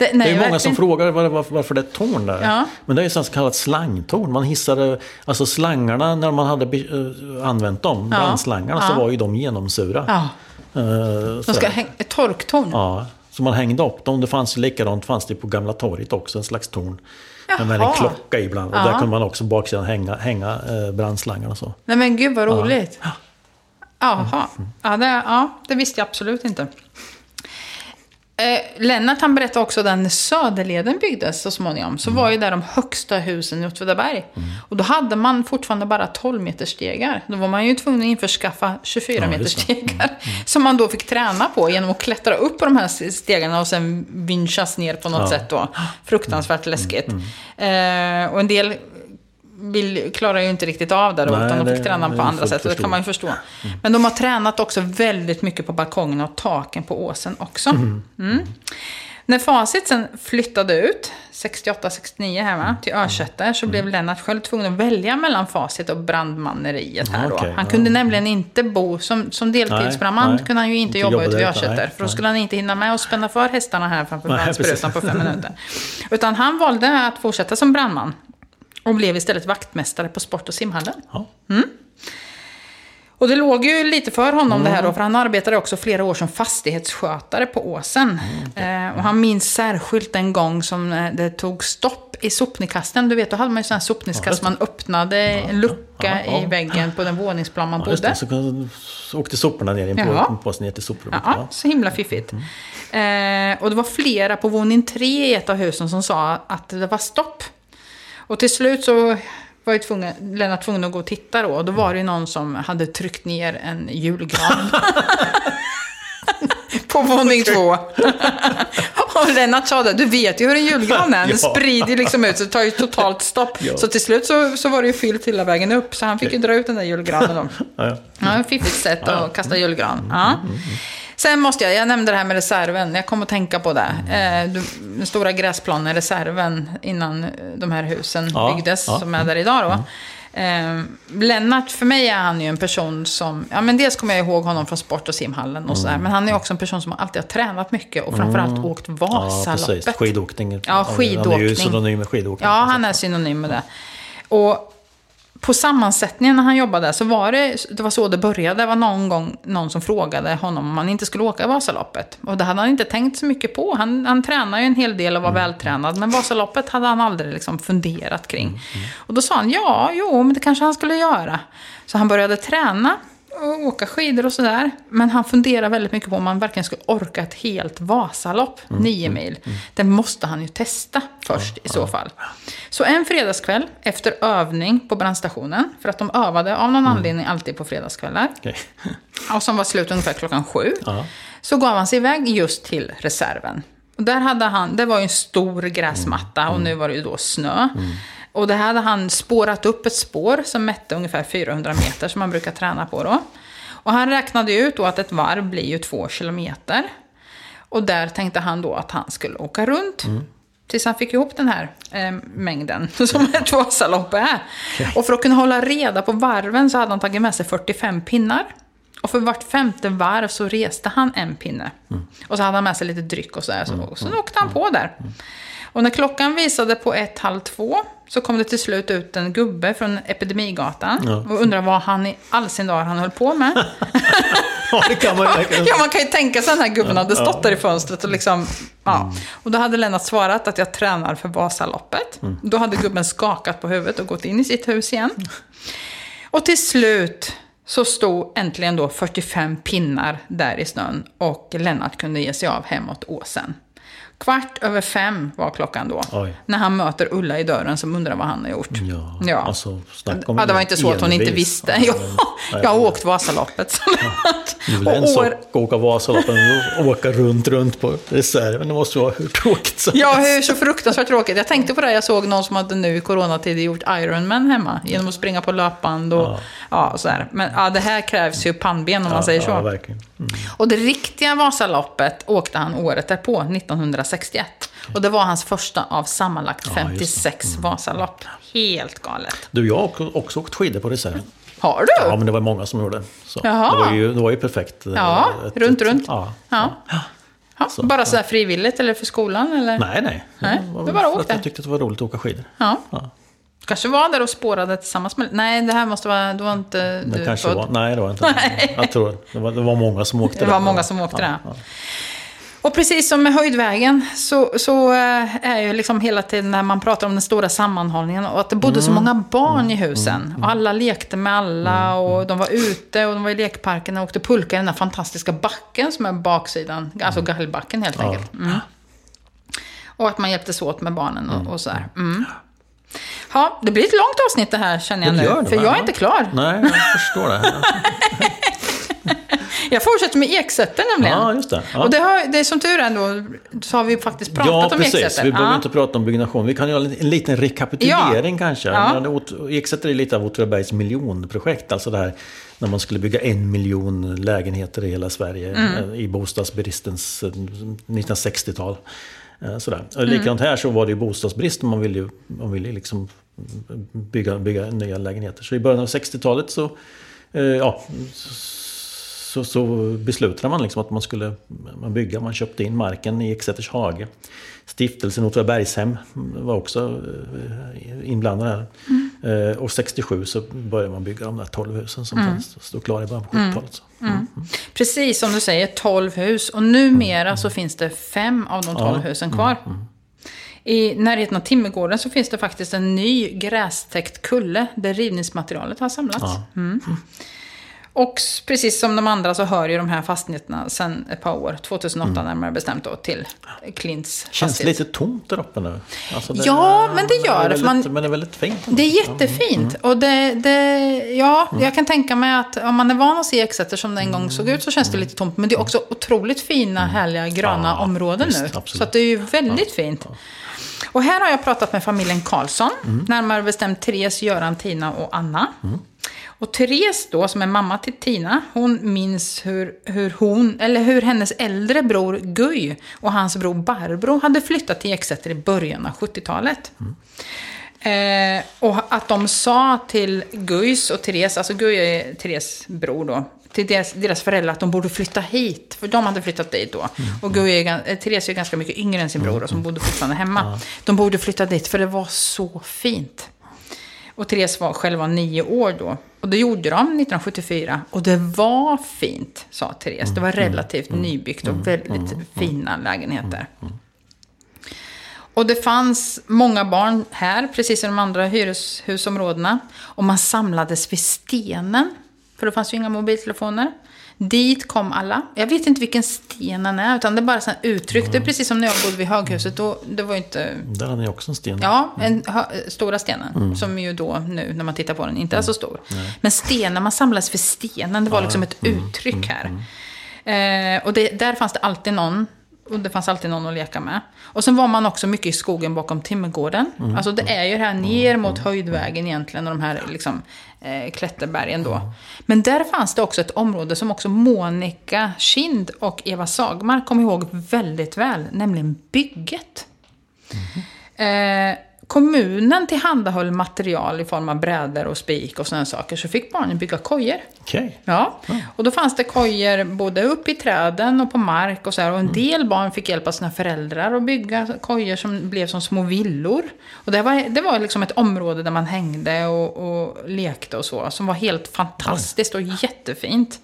Det, nej Det är många verkligen. som frågar var, varför, varför det är ett torn där. Ja. Men det är ju så kallat slangtorn. Man hissade, alltså slangarna när man hade eh, använt dem, Ja. brandslangarna, så Ja. var ju de genomsura. Ja, de ska häng, ett torktorn. Ja, så man hängde upp dem. Det fanns ju likadant fanns det på Gamla torget också, en slags torn. Men med en Jaha. klocka ibland. Och där kunde man också baksidan hänga, hänga eh, brandslangarna och så. Nej men gud vad roligt. Jaha. Ja, det, ja, det visste jag absolut inte. Eh, Lennart han berättade också att när Söderleden byggdes så småningom så var ju där de högsta husen i Åtvidaberg. Och då hade man fortfarande bara 12 meter stegar. Då var man ju tvungen att införskaffa 24 Ja, meter just det. stegar. Som man då fick träna på genom att klättra upp på de här stegarna och sen vinschas ner på något Ja. sätt då. Fruktansvärt läskigt. Eh, och en del vill, klarar ju inte riktigt av det då, Nej, utan de fick träna det på andra sätt. och Det kan man ju förstå. Men de har tränat också väldigt mycket på balkongen och taken på åsen också. Mm. När Facit sen flyttade ut, 68-69 här va, till Örsätter, så blev Lennart själv tvungen att välja mellan Facit och brandmanneriet här då. Han kunde nämligen inte bo, som, som deltidsbrandman Nej, kunde han ju inte, Inte jobba ute vid Örsätter. För då skulle han inte hinna med att spänna för hästarna här framför brandsprutan på fem minuter. Utan han valde att fortsätta som brandman. Och blev istället vaktmästare på sport och simhallen. Ja. Och det låg ju lite för honom det här Mm. då, för han arbetade också flera år som fastighetsskötare på åsen. Mm, eh, och han minns särskilt en gång som eh, det tog stopp i sopnedkasten. Du vet, då hade man ju sån här sopnedkast, man öppnade en lucka ja, ja. i väggen på den våningsplan man Ja, just bodde. det. Så, åkte soporna ner i en påse ner till soprummet. Ja, så himla fiffigt. Mm. Eh, och det var flera på våning tre i ett av husen som sa att det var stopp. Och till slut så var ju tvungen, Lennart tvungen att gå och titta då. Och då var det någon som hade tryckt ner en julgran. på våning två. och Lennart sa det, du vet ju hur en julgran är. Den Ja. sprider liksom ut så det tar ju totalt stopp. Ja. Så till slut så, så var det ju fyllt hela vägen upp. Så han fick ju dra ut den där julgranen då. Ja, ja. Ja, fiffigt sätt att kasta julgran. Ja. Sen måste jag, jag nämnde det här med reserven, jag kom att tänka på det. Eh, den stora gräsplanen, reserven, innan eh, de här husen Ja, byggdes, ja. som är där idag då. Eh, Lennart, för mig är han ju en person som, ja men dels kommer jag ihåg honom från sport och simhallen och sådär. Men han är också en person som alltid har tränat mycket och framförallt åkt ja, precis. Vasaloppet. Skidåkning. Ja, Han är ju skidåkning. synonym med skidåkning. Ja, han är synonym med det. Och på sammansättningen när han jobbade så var det, det var så det började. Det var någon gång någon som frågade honom om han inte skulle åka Vasaloppet. Och det hade han inte tänkt så mycket på. Han, han tränar ju en hel del och var vältränad. Men Vasaloppet hade han aldrig liksom funderat kring. Och då sa han, ja, jo, men det kanske han skulle göra. Så han började träna åka skidor och sådär. Men han funderar väldigt mycket på om han verkligen skulle orka ett helt Vasalopp, nio mil. Det måste han ju testa först i så fall. Så en fredagskväll efter övning på brandstationen, för att de övade av någon anledning alltid på fredagskvällar, Okej. och som var slut ungefär klockan sju, Ja. så gav han sig iväg just till reserven. Och där hade han, det var ju en stor gräsmatta och nu var det ju då snö. Och där hade han spårat upp ett spår som mätte ungefär 400 meter som man brukar träna på då. Och han räknade ut då att ett varv blir ju två kilometer. Och där tänkte han då att han skulle åka runt. Tills han fick ihop den här eh, mängden som ett Vasalopp är. Och för att kunna hålla reda på varven så hade han tagit med sig 45 pinnar. Och för vart femte varv så reste han en pinne. Och så hade han med sig lite dryck och sådär. Så, och så åkte han på där. Och när klockan visade på ett, halv två så kom det till slut ut en gubbe från Epidemigatan. Ja. Och undrade vad han i all sin dag han höll på med. Ja, det kan man. Ja, man kan ju tänka sig den här gubben hade stått där i fönstret och liksom... Ja. Och då hade Lennart svarat att jag tränar för Vasaloppet. Då hade gubben skakat på huvudet och gått in i sitt hus igen. Och till slut så stod äntligen då 45 pinnar där i snön och Lennart kunde ge sig av hemåt åsen. Kvart över fem var klockan då. Oj. När han möter Ulla i dörren som undrar vad han har gjort. Ja, Ja. alltså om Ja, det var inte så att hon inte visste. Ja, jag har åkt Vasaloppet. Det är en sak att åka Vasaloppen och åka runt, runt på reserven. Det måste vara hur tråkigt som Ja, hur så fruktansvärt tråkigt. Jag tänkte på det, jag såg någon som hade nu i coronatider gjort Ironman hemma. Genom att springa på löpband och Ja. ja. och sådär. Men ja, det här krävs ju pannben om man säger så. Ja. Mm. Och det riktiga Vasaloppet åkte han året därpå, 1961. Och det var hans första av sammanlagt Ja, just det. 56 Vasalopp. Helt galet. Du, jag har också- åkt skidor på reserven. Har du? Ja, men det var många som gjorde. Så Jaha. Det, var ju, det var ju perfekt. Ja, runt, runt. Ja. Ja. Ja, Så, bara sådär frivilligt eller för skolan? Eller? Nej, nej. Nej, var du bara för åkte. att Jag tyckte att det var roligt att åka skidor. Ja. Ja. Kanske var där och spårade tillsammans med... Nej, det här måste vara... Det var inte Det du kanske född. var, nej, det var inte. Jag tror det var, det var många som åkte Det där. var många som åkte ja, där. Och precis som med höjdvägen så, så eh, är ju liksom hela tiden när man pratar om den stora sammanhållningen och att det bodde Mm. så många barn i husen. Och alla lekte med alla Mm. och de var ute och de var i lekparken och åkte pulka i den där fantastiska backen som är baksidan. Alltså gallbacken helt enkelt. Mm. Och att man hjälptes åt med barnen och, och sådär. Mm. Ja, det blir ett långt avsnitt det här känner jag Det nu. det, för va? jag är inte klar. Nej, jag förstår det. Jag fortsätter med Eksäter nämligen. Ja, just det. Ja. Och det, har, det är som tur är ändå, så har vi faktiskt pratat Ja, om precis. Eksäter. Vi behöver Ja. inte prata om byggnation. Vi kan göra en liten rekapitulering kanske. Ja. Eksäter är lite av Åtvidabergs miljonprojekt. Alltså det här när man skulle bygga en miljon lägenheter i hela Sverige Mm. eh, i bostadsbristens eh, 1960-tal. Eh, Sådär. Och Mm. likadant här så var det ju bostadsbrist och man ville ju man ville liksom bygga, bygga nya lägenheter. Så i början av 60-talet så, eh, ja, så, så beslutade man liksom att man skulle man bygga. Man köpte in marken i Eksäters hage. Stiftelsen Åtvidabergshem var också eh, inblandad här. Eh, Och 67 så började man bygga de där 12 husen som sen stod klara i början på 70-talet. Så. Precis som du säger, 12 hus. Och numera så finns det fem av de 12 husen kvar. I närheten av Timmergården så finns det faktiskt en ny grästäckt kulle där rivningsmaterialet har samlats. Ja. Och precis som de andra så hör ju de här fastigheterna sedan ett par år, 2008 närmare bestämt då, till Klints Känns fastighet. lite tomt där uppe nu. Alltså det- Ja, men det gör det, man- Men det är väldigt fint. Det är jättefint. Och det, det, ja, Mm. jag kan tänka mig att om man är van att se Eksäter som det en gång såg ut så känns det lite tomt. Men det är också otroligt fina, härliga, gröna Mm. Ja, områden visst, nu. absolut. Så att det är ju väldigt fint. Och här har jag pratat med familjen Karlsson. Mm. Närmare bestämt Therese, Göran, Tina och Anna. Och Therese då, som är mamma till Tina, hon minns hur, hur hon, eller hur hennes äldre bror Guy och hans bror Barbro hade flyttat till Eksäter i början av 70-talet. Eh, och att de sa till Guys och Therese, alltså Guy är Therese bror då, till deras, deras föräldrar att de borde flytta hit. För de hade flyttat dit då. Och Guy är, eh, Therese är ganska mycket yngre än sin bror och som bodde fortfarande hemma. De borde flytta dit för det var så fint. Och Therese var själva nio år då. Och det gjorde de 1974. Och det var fint, sa Therese. Det var relativt nybyggt och väldigt fina lägenheter. Och det fanns många barn här, precis som de andra hyreshusområdena. Och man samlades vid stenen, för det fanns ju inga mobiltelefoner. Dit kom alla. Jag vet inte vilken stenen är, utan det är bara sån uttryck. Det är precis som när jag bodde vid höghuset. Då, det var inte... Där har ni också en sten. Ja, en hö, stora stenen. Som ju då nu, när man tittar på den, inte är så stor. Men stenen, man samlades vid stenen. Det var liksom ett uttryck här. Eh, och det, där fanns det alltid någon. Och det fanns alltid någon att leka med. Och sen var man också mycket i skogen bakom Timmergården. Alltså det är ju här ner mot höjdvägen egentligen. Och de här liksom, eh, klätterbergen då. Men där fanns det också ett område som också Monica Kind och Eva Sagmar kom ihåg väldigt väl. Nämligen bygget. Eh, kommunen tillhandahöll material i form av brädor och spik och sådana saker. Så fick barnen bygga kojor. Okej. Ja, och då fanns det kojor både upp i träden och på mark och så här. Och en del barn fick hjälp av sina föräldrar att bygga kojor som blev som små villor. Och det var, det var liksom ett område där man hängde och, och lekte och så. Som var helt fantastiskt och jättefint.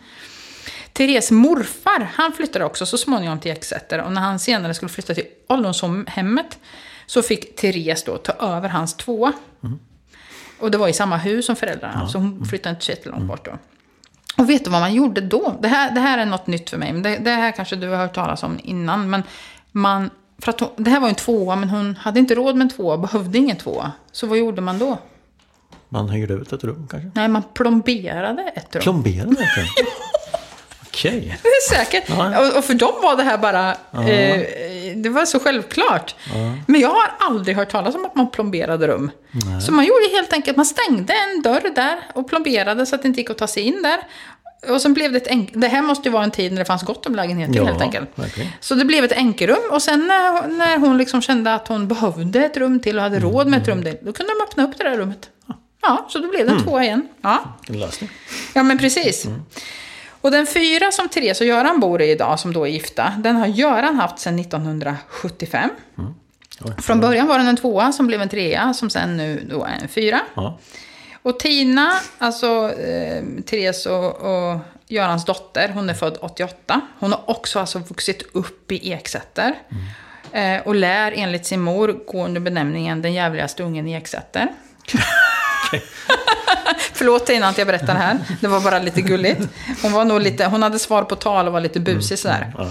Therese morfar, han flyttade också så småningom till Eksäter. Och när han senare skulle flytta till ålderdomshemmet så fick Therese då ta över hans tvåa. Och det var i samma hus som föräldrarna, så hon flyttade inte jättelångt bort då. Och vet du vad man gjorde då? Det här, det här är något nytt för mig, men det, det här kanske du har hört talas om innan. Men man, för att hon, det här var ju en tvåa, men hon hade inte råd med en tvåa, behövde ingen tvåa. Så vad gjorde man då? Man hyrde ut ett rum kanske? Nej, man plomberade ett rum. Plomberade ett rum? Okej. Det är säkert. Ja. Och, och för dem var det här bara... Eh, det var så självklart. Men jag har aldrig hört talas om att man plomberade rum. Så man gjorde helt enkelt, man stängde en dörr där och plomberade så att det inte gick att ta sig in där. Och sen blev det ett enk- Det här måste ju vara en tid när det fanns gott om lägenheter Ja, helt enkelt. verkligen. Så det blev ett enkelrum och sen när, när hon liksom kände att hon behövde ett rum till och hade råd med ett rum till, då kunde de öppna upp det där rummet. Ja, så då blev det en tvåa igen. Ja. En lösning. Ja, men precis. Och den fyra som Therese och Göran bor i idag, som då är gifta, den har Göran haft sedan 1975. Oj. Från början var den en tvåa som blev en trea, som sen nu då är en fyra. Ja. Och Tina, alltså eh, Therese och, och Görans dotter, hon är född 88. Hon har också alltså vuxit upp i Eksäter. Eh, och lär enligt sin mor gå under benämningen den jävligaste ungen i Eksäter. Förlåt att jag berättar det här. Det var bara lite gulligt. Hon, var nog lite, hon hade svar på tal och var lite busig sådär. Ja.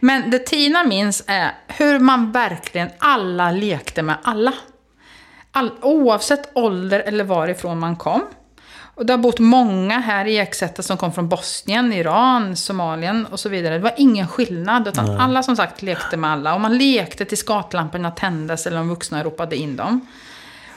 Men det Tina minns är hur man verkligen alla lekte med alla. All, oavsett ålder eller varifrån man kom. Och det har bott många här i Eksäter som kom från Bosnien, Iran, Somalien och så vidare. Det var ingen skillnad, utan Nej. alla som sagt lekte med alla. Och man lekte tills gatlamporna tändes eller de vuxna ropade in dem.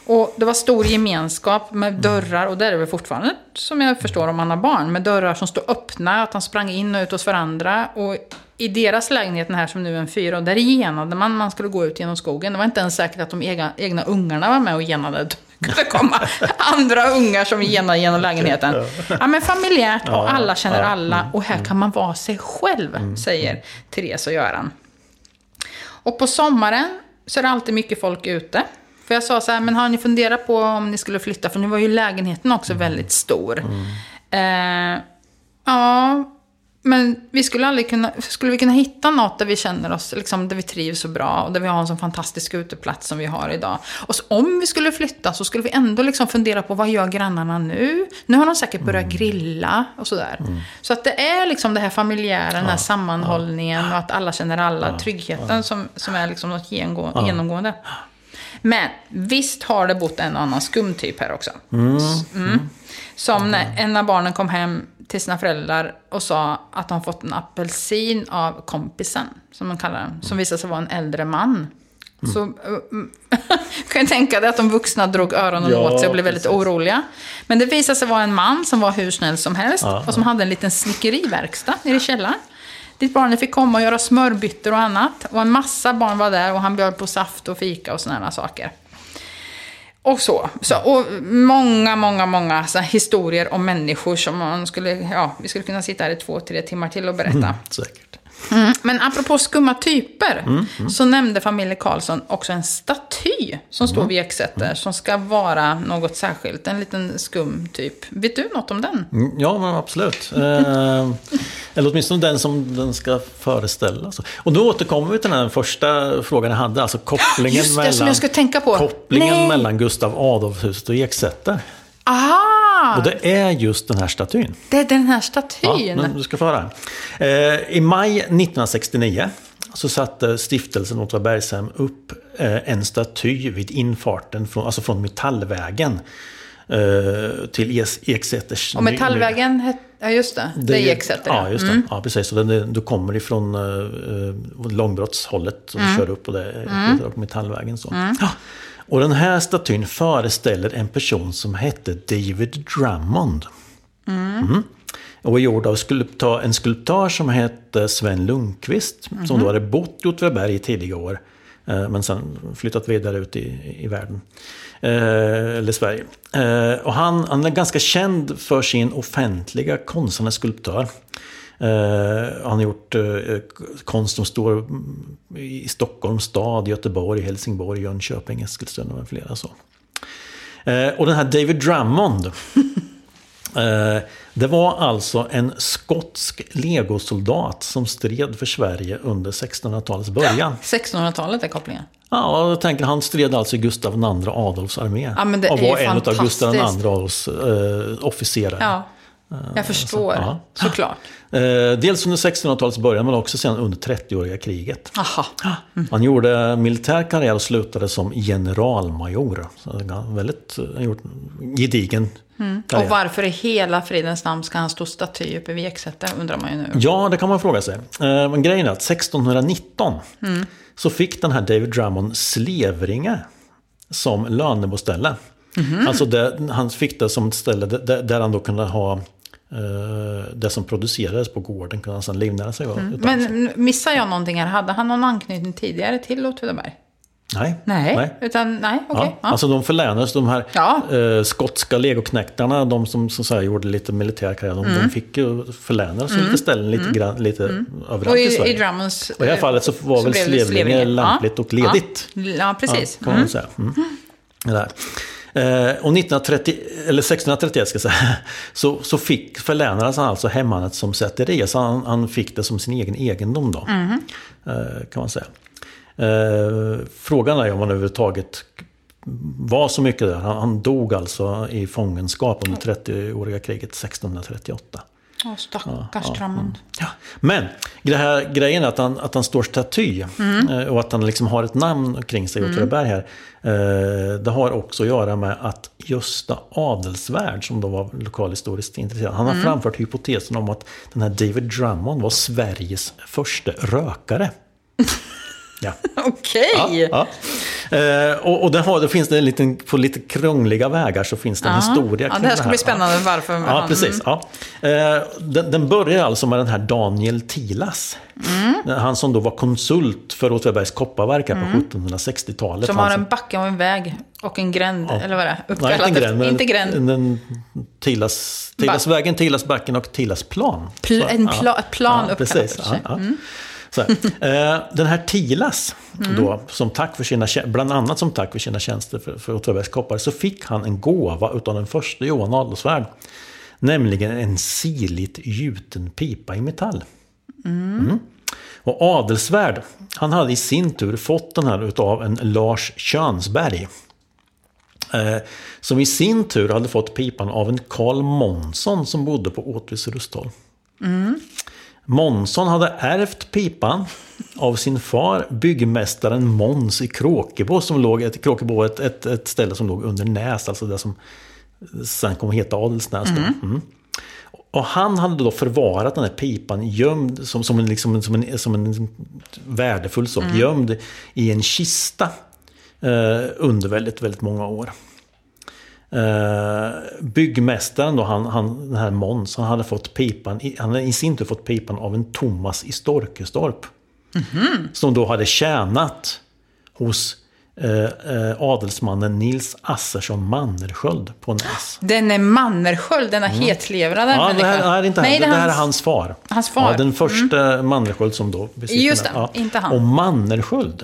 Och det var stor gemenskap med dörrar, och det är det väl fortfarande, som jag förstår om man har barn, med dörrar som stod öppna, att de sprang in och ut hos varandra. Och i deras lägenhet, den här som nu är en fyra, och där genade man, man skulle gå ut genom skogen. Det var inte ens säkert att de egna, egna ungarna var med och genade. Det kunde komma andra ungar som genade genom lägenheten. Ja, men familjärt och alla känner alla. Och här kan man vara sig själv, säger Therese och Göran. Och på sommaren så är det alltid mycket folk ute. För jag sa så här, men har ni funderat på om ni skulle flytta? För nu var ju lägenheten också väldigt stor. Eh, ja, men vi skulle aldrig kunna, skulle vi kunna hitta något där vi känner oss, liksom, där vi trivs så bra och där vi har en sån fantastisk uteplats som vi har idag. Och så, om vi skulle flytta så skulle vi ändå liksom fundera på vad gör grannarna nu? Nu har de säkert börjat grilla och sådär. Så att det är liksom det här familjära, den här sammanhållningen och att alla känner alla, tryggheten som, som är liksom något genomgå- genomgående. Men visst har det bott en annan skum typ här också. Mm. Som när en av barnen kom hem till sina föräldrar och sa att de fått en apelsin av kompisen, som de kallar den, som visade sig vara en äldre man. Så mm, kan jag tänka dig att de vuxna drog öronen Ja, åt sig och blev väldigt precis. oroliga. Men det visade sig vara en man som var hur snäll som helst Ja, och som hade en liten snickeriverkstad nere i källaren. Dit barnen fick komma och göra smörbyttor och annat. Och en massa barn var där och han bjöd på saft och fika och sådana saker. Och så. så och många, många, många så här historier om människor som man skulle, ja, vi skulle kunna sitta här i två, tre timmar till och berätta. Säkert. Mm. Men apropå skumma typer, så nämnde familjen Karlsson också en staty som står vid Eksäter, som ska vara något särskilt. En liten skum typ. Vet du något om den? Mm, Ja, absolut. Eh, eller åtminstone den som den ska föreställa. Och då återkommer vi till den första frågan jag hade. Alltså kopplingen, det, mellan, kopplingen Nej. mellan Gustav Adolfshuset och Eksäter. Aha! Och det är just den här statyn. Det är den här Ja, statyn. men du ska få höra. Eh, I maj 1969 så satte stiftelsen Åtvidabergshem upp eh, en staty vid infarten från, alltså från Metallvägen eh, till Eksäters... Och Metallvägen, ja just det, det, är Eksäter. Ja, just det. Ja, precis. Så den, du kommer ifrån uh, långbrottshållet och Mm. kör upp och det är på Metallvägen. Så. Ja. Och den här statyn föreställer en person som hette David Drummond. Mm. Och är gjord av skulptör, en skulptör som hette Sven Lundqvist. Som då hade bott i Åtvidaberg i tidiga år. eh, Men sen flyttat vidare ut i, i världen. Eh, eller Sverige. Eh, och han, han är ganska känd för sin offentliga konst. Han är skulptör. Eh, han har gjort eh, konst som står i Stockholms stad, Göteborg, Helsingborg, Jönköping, Eskilstuna med flera. Så. Eh, och den här David Drummond. eh, det var alltså en skotsk legosoldat som stred för Sverige under 1600-talets början. 1600-talet är kopplingen. Ja, jag tänker han stred alltså i Gustav II Adolfs armé. Ja, men det och var en av Gustav. II Adolfs eh, officerare. Ja, jag förstår. ja. Såklart. Eh, dels under 1600-talets början men också sen under 30-åriga kriget. Aha. Han gjorde militär karriär och slutade som generalmajor. Så väldigt en gedigen karriär. Och varför i hela fridens namn ska han stå staty uppe vid Eksäter, undrar man ju nu. Ja, det kan man fråga sig. Eh, Men grejen är att 1619 så fick den här David Drummond Slevringe som löneboställe. Alltså det, han fick det som ett ställe där, där han då kunde ha eh, det som producerades på gården kunde han sedan livnära sig av. utan- Men missar jag någonting här? Hade han någon anknytning tidigare till Åtvidaberg? nej. Nej, utan nej, okej. Ja, ja. Alltså de förlänades, de här Ja. eh, skotska legoknäktarna, de som så säga, gjorde lite militär karriär, de, de fick ju förlänas mm. lite ställen lite, grann, lite överallt Och i, i, Sverige. i Drummonds... Och I det här fallet så var så väl Slevringe. lämpligt och ledigt. Ja, precis. Kan man väl säga. Mm. Det där. Eh, och 1930, eller 1631 ska jag säga, så, så fick förlänades han alltså hemmanet som säteri. Så han, han fick det som sin egen egendom då. Eh, kan man säga. Eh, frågan är om han överhuvudtaget var så mycket där. Han, han dog alltså i fångenskap under 30-åriga kriget 1638. Stackars Drummond. Ja. Men Det här grejen att han, att han står staty Mm. eh, och att han liksom har ett namn kring sig, Åtvidaberg här. eh, Det har också att göra med att Gösta Adelsvärd, som då var lokalhistoriskt intresserad, han har Mm. framfört hypotesen om att den här David Drummond var Sveriges första rökare. Ja. Okej! Ja, ja. Eh, och och det, har, det finns det en liten, på lite krångliga vägar så finns det en historia Ja, kring det här ska bli Ja. spännande varför. Ja, han- precis. Ja. Eh, Den, den börjar alltså med den här Daniel Tilas. Mm. Han som då var konsult för Åtvidabergs kopparverk här på 1760-talet. Som har en backe och en väg och en gränd, eller vad är det? Nej, Uppkallat inte efter- gränd. men Inte gränd. Den, Tilas, Tilasvägen, Tilasbacken och Tilasplan. Pl- en pla- plan uppkallat precis. Ja, ja. Här. Eh, den här Tilas, då, som tack för sina, bland annat som tack för sina tjänster för, för Åtvidabergs koppar, så fick han en gåva utav den första Johan Adolfsvärd. Nämligen en sirligt gjuten pipa i metall. Mm. Och Adelsvärd, han hade i sin tur fått den här utav en Lars Könsberg. Eh, som i sin tur hade fått pipan av en Karl Månsson som bodde på Åtvids Rusthåll. Månsson hade ärvt pipan av sin far, byggmästaren Måns i Kråkebo. Som låg, ett, Kråkebo var ett, ett, ett ställe som låg under Näs, alltså det som sen kom att heta Adelsnäs. Då. Mm. Och han hade då förvarat den här pipan gömd som, som, en, liksom, som, en, som en värdefull sak, gömd i en kista eh, under väldigt, väldigt många år. Eh, byggmästaren då, han, han, den här Måns, han hade fått pipan, han hade i sin tur fått pipan av en Thomas i Storkestorp. Som då hade tjänat hos eh, adelsmannen Nils Assersson Mannersköld på Näs. Den är Mannersköld, denna hetlevrade Mm. Ja, det människan. här är inte Nej, han. Det, här är hans far. Hans far. Mm. Ja, den första Mannersköld som då besitter Just det, inte han. Och Mannersköld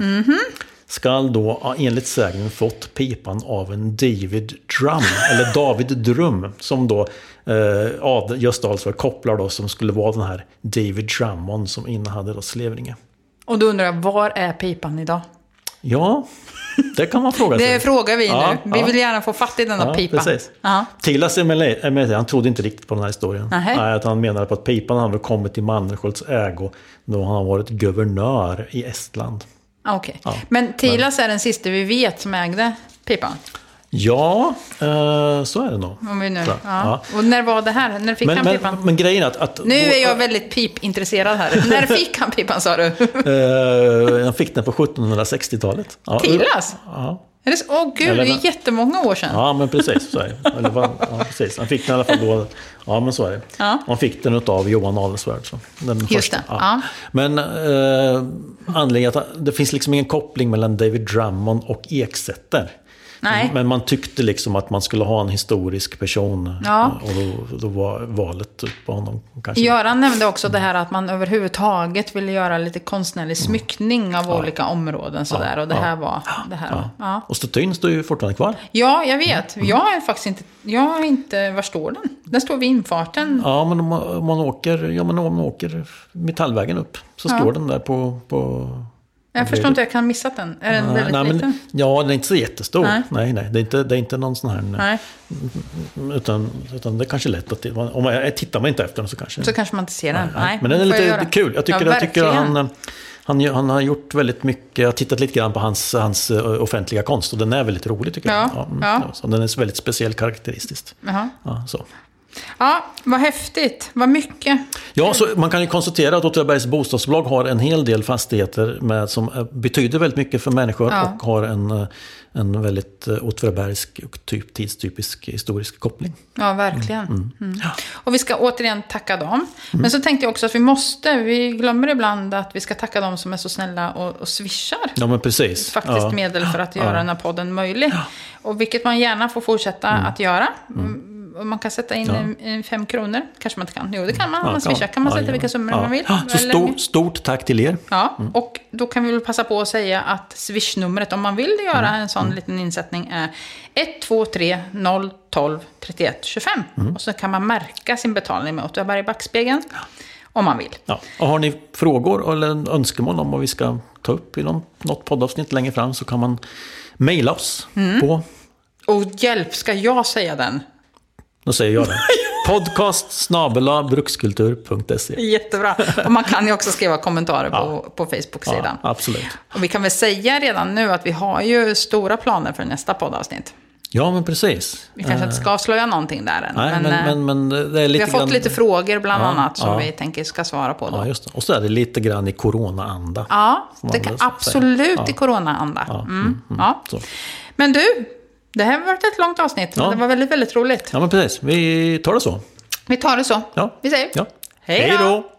skall då enligt sägnen fått pipan av en David Drum, eller David Drum, som då eh, Gösta Adolfsvärd kopplar då som skulle vara den här David Drummond som innehade då Slevringe. Och då undrar jag, var är pipan idag? Ja, det kan man fråga sig. Det frågar vi Ja, nu. Vi ja. vill gärna få fatt i denna Ja, pipa. precis. Är med, han trodde inte riktigt på den här historien. Nähä. Nej, att han menade på att pipan hade kommit i Mannerskjölds ägo då han har varit guvernör i Estland. Ah, Okej. Ja, Men Tilas är den sista vi vet som ägde pipan. Ja, eh, så är det nog. Om vi nu, Så, ja. Och när var det här? När fick Men, han men, pipan? men grejen att... att nu är jag väldigt pipintresserad här. när fick han pipan sa du? Eh, han fick den på 1760-talet. Ja, Tilas? Ja. Det så? Åh gud, Eller- det är jättemånga år sedan. Ja, men precis. Så är det. Eller, ja, precis. Han fick den i alla fall då. Ja, men så är det. Ja. Han fick den av Johan Adelsvärd. Så. Den Just första. det, ja. Men eh, anledningen att det finns liksom ingen koppling mellan David Drummond och Eksätter. Nej. Men man tyckte liksom att man skulle ha en historisk person. Ja. Och då, då var valet på honom kanske. Göran nämnde också det här att man överhuvudtaget ville göra lite konstnärlig smyckning av olika områden sådär. Och det här var det här. Ja, ja. Och statyn står ju fortfarande kvar. ja jag vet. Jag har faktiskt inte, jag har inte, var står den? Den står vid infarten. Ja, men om man, om man åker, ja, men om man åker Metallvägen upp så står den där på... på Jag förstår inte jag kan ha missat den. Är den väldigt nej, liten? men, ja, den är inte så jättestor. Nej. Nej, nej. Det, är inte, det är inte någon sån här... Nej, Utan, utan det är kanske lätt att... Om man, tittar man inte efter den så kanske... så kanske man inte ser den. Nej, men den är jag lite göra. kul. Jag tycker, ja, jag tycker han, han, han har gjort väldigt mycket. Jag har tittat lite grann på hans, hans eh, offentliga konst. Och den är väldigt rolig tycker Ja, jag. mm, ja. Så den är väldigt speciell karaktäristiskt. Jaha. Ja, så. Ja, vad häftigt. Vad mycket. Ja, så man kan ju konstatera att Åtvidabergs bostadsbolag har en hel del fastigheter med, som eh, betyder väldigt mycket för människor Ja. och har en, eh, en väldigt eh, åtvidabergsk och typ, tidstypisk historisk koppling. Ja, verkligen. Mm. Ja. Och vi ska återigen tacka dem. Men så tänkte jag också att vi måste, vi glömmer ibland att vi ska tacka dem som är så snälla och, och swishar. Ja, men precis. Faktiskt ja. medel för att göra den här podden möjlig. Och vilket man gärna får fortsätta att göra. Mm. Man kan sätta in Ja. en, fem kronor. Kanske man inte kan. Jo, det kan man. Om Ja, man swishar kan man ja, sätta vilka summor man vill. Så Eller- stort, tack till er. Ja, och då kan vi väl passa på att säga att swishnumret om man vill göra en sån liten insättning är 123 012 31 25. Och så kan man märka sin betalning med Åtvidaberg i backspegeln. Om man vill. Ja. Och har ni frågor eller önskemål om vad vi ska ta upp i något poddavsnitt längre fram så kan man mejla oss Mm. på, Och hjälp, ska jag säga den? Då säger jag det, Podcast brukskultur.se. Jättebra. Och man kan ju också skriva kommentarer Ja. på, på Facebook-sidan. Ja, absolut. Och vi kan väl säga redan nu att vi har ju stora planer för nästa poddavsnitt. Ja, men precis. Vi kanske inte ska avslöja någonting där än. Eh. Nej, men, men, eh, men, men det är vi lite har fått grann... lite frågor bland Ja, annat som ja. vi tänker ska svara på då. Ja, Ja, just det. Och så är det lite grann i corona-anda. man det kan absolut Ja. i corona-anda. Mm, ja. Så. Men du, det här har varit ett långt avsnitt, men Ja. det var väldigt, väldigt roligt. Ja, men precis. Vi tar det så. Vi tar det så. Ja. Vi säger Ja. hej då!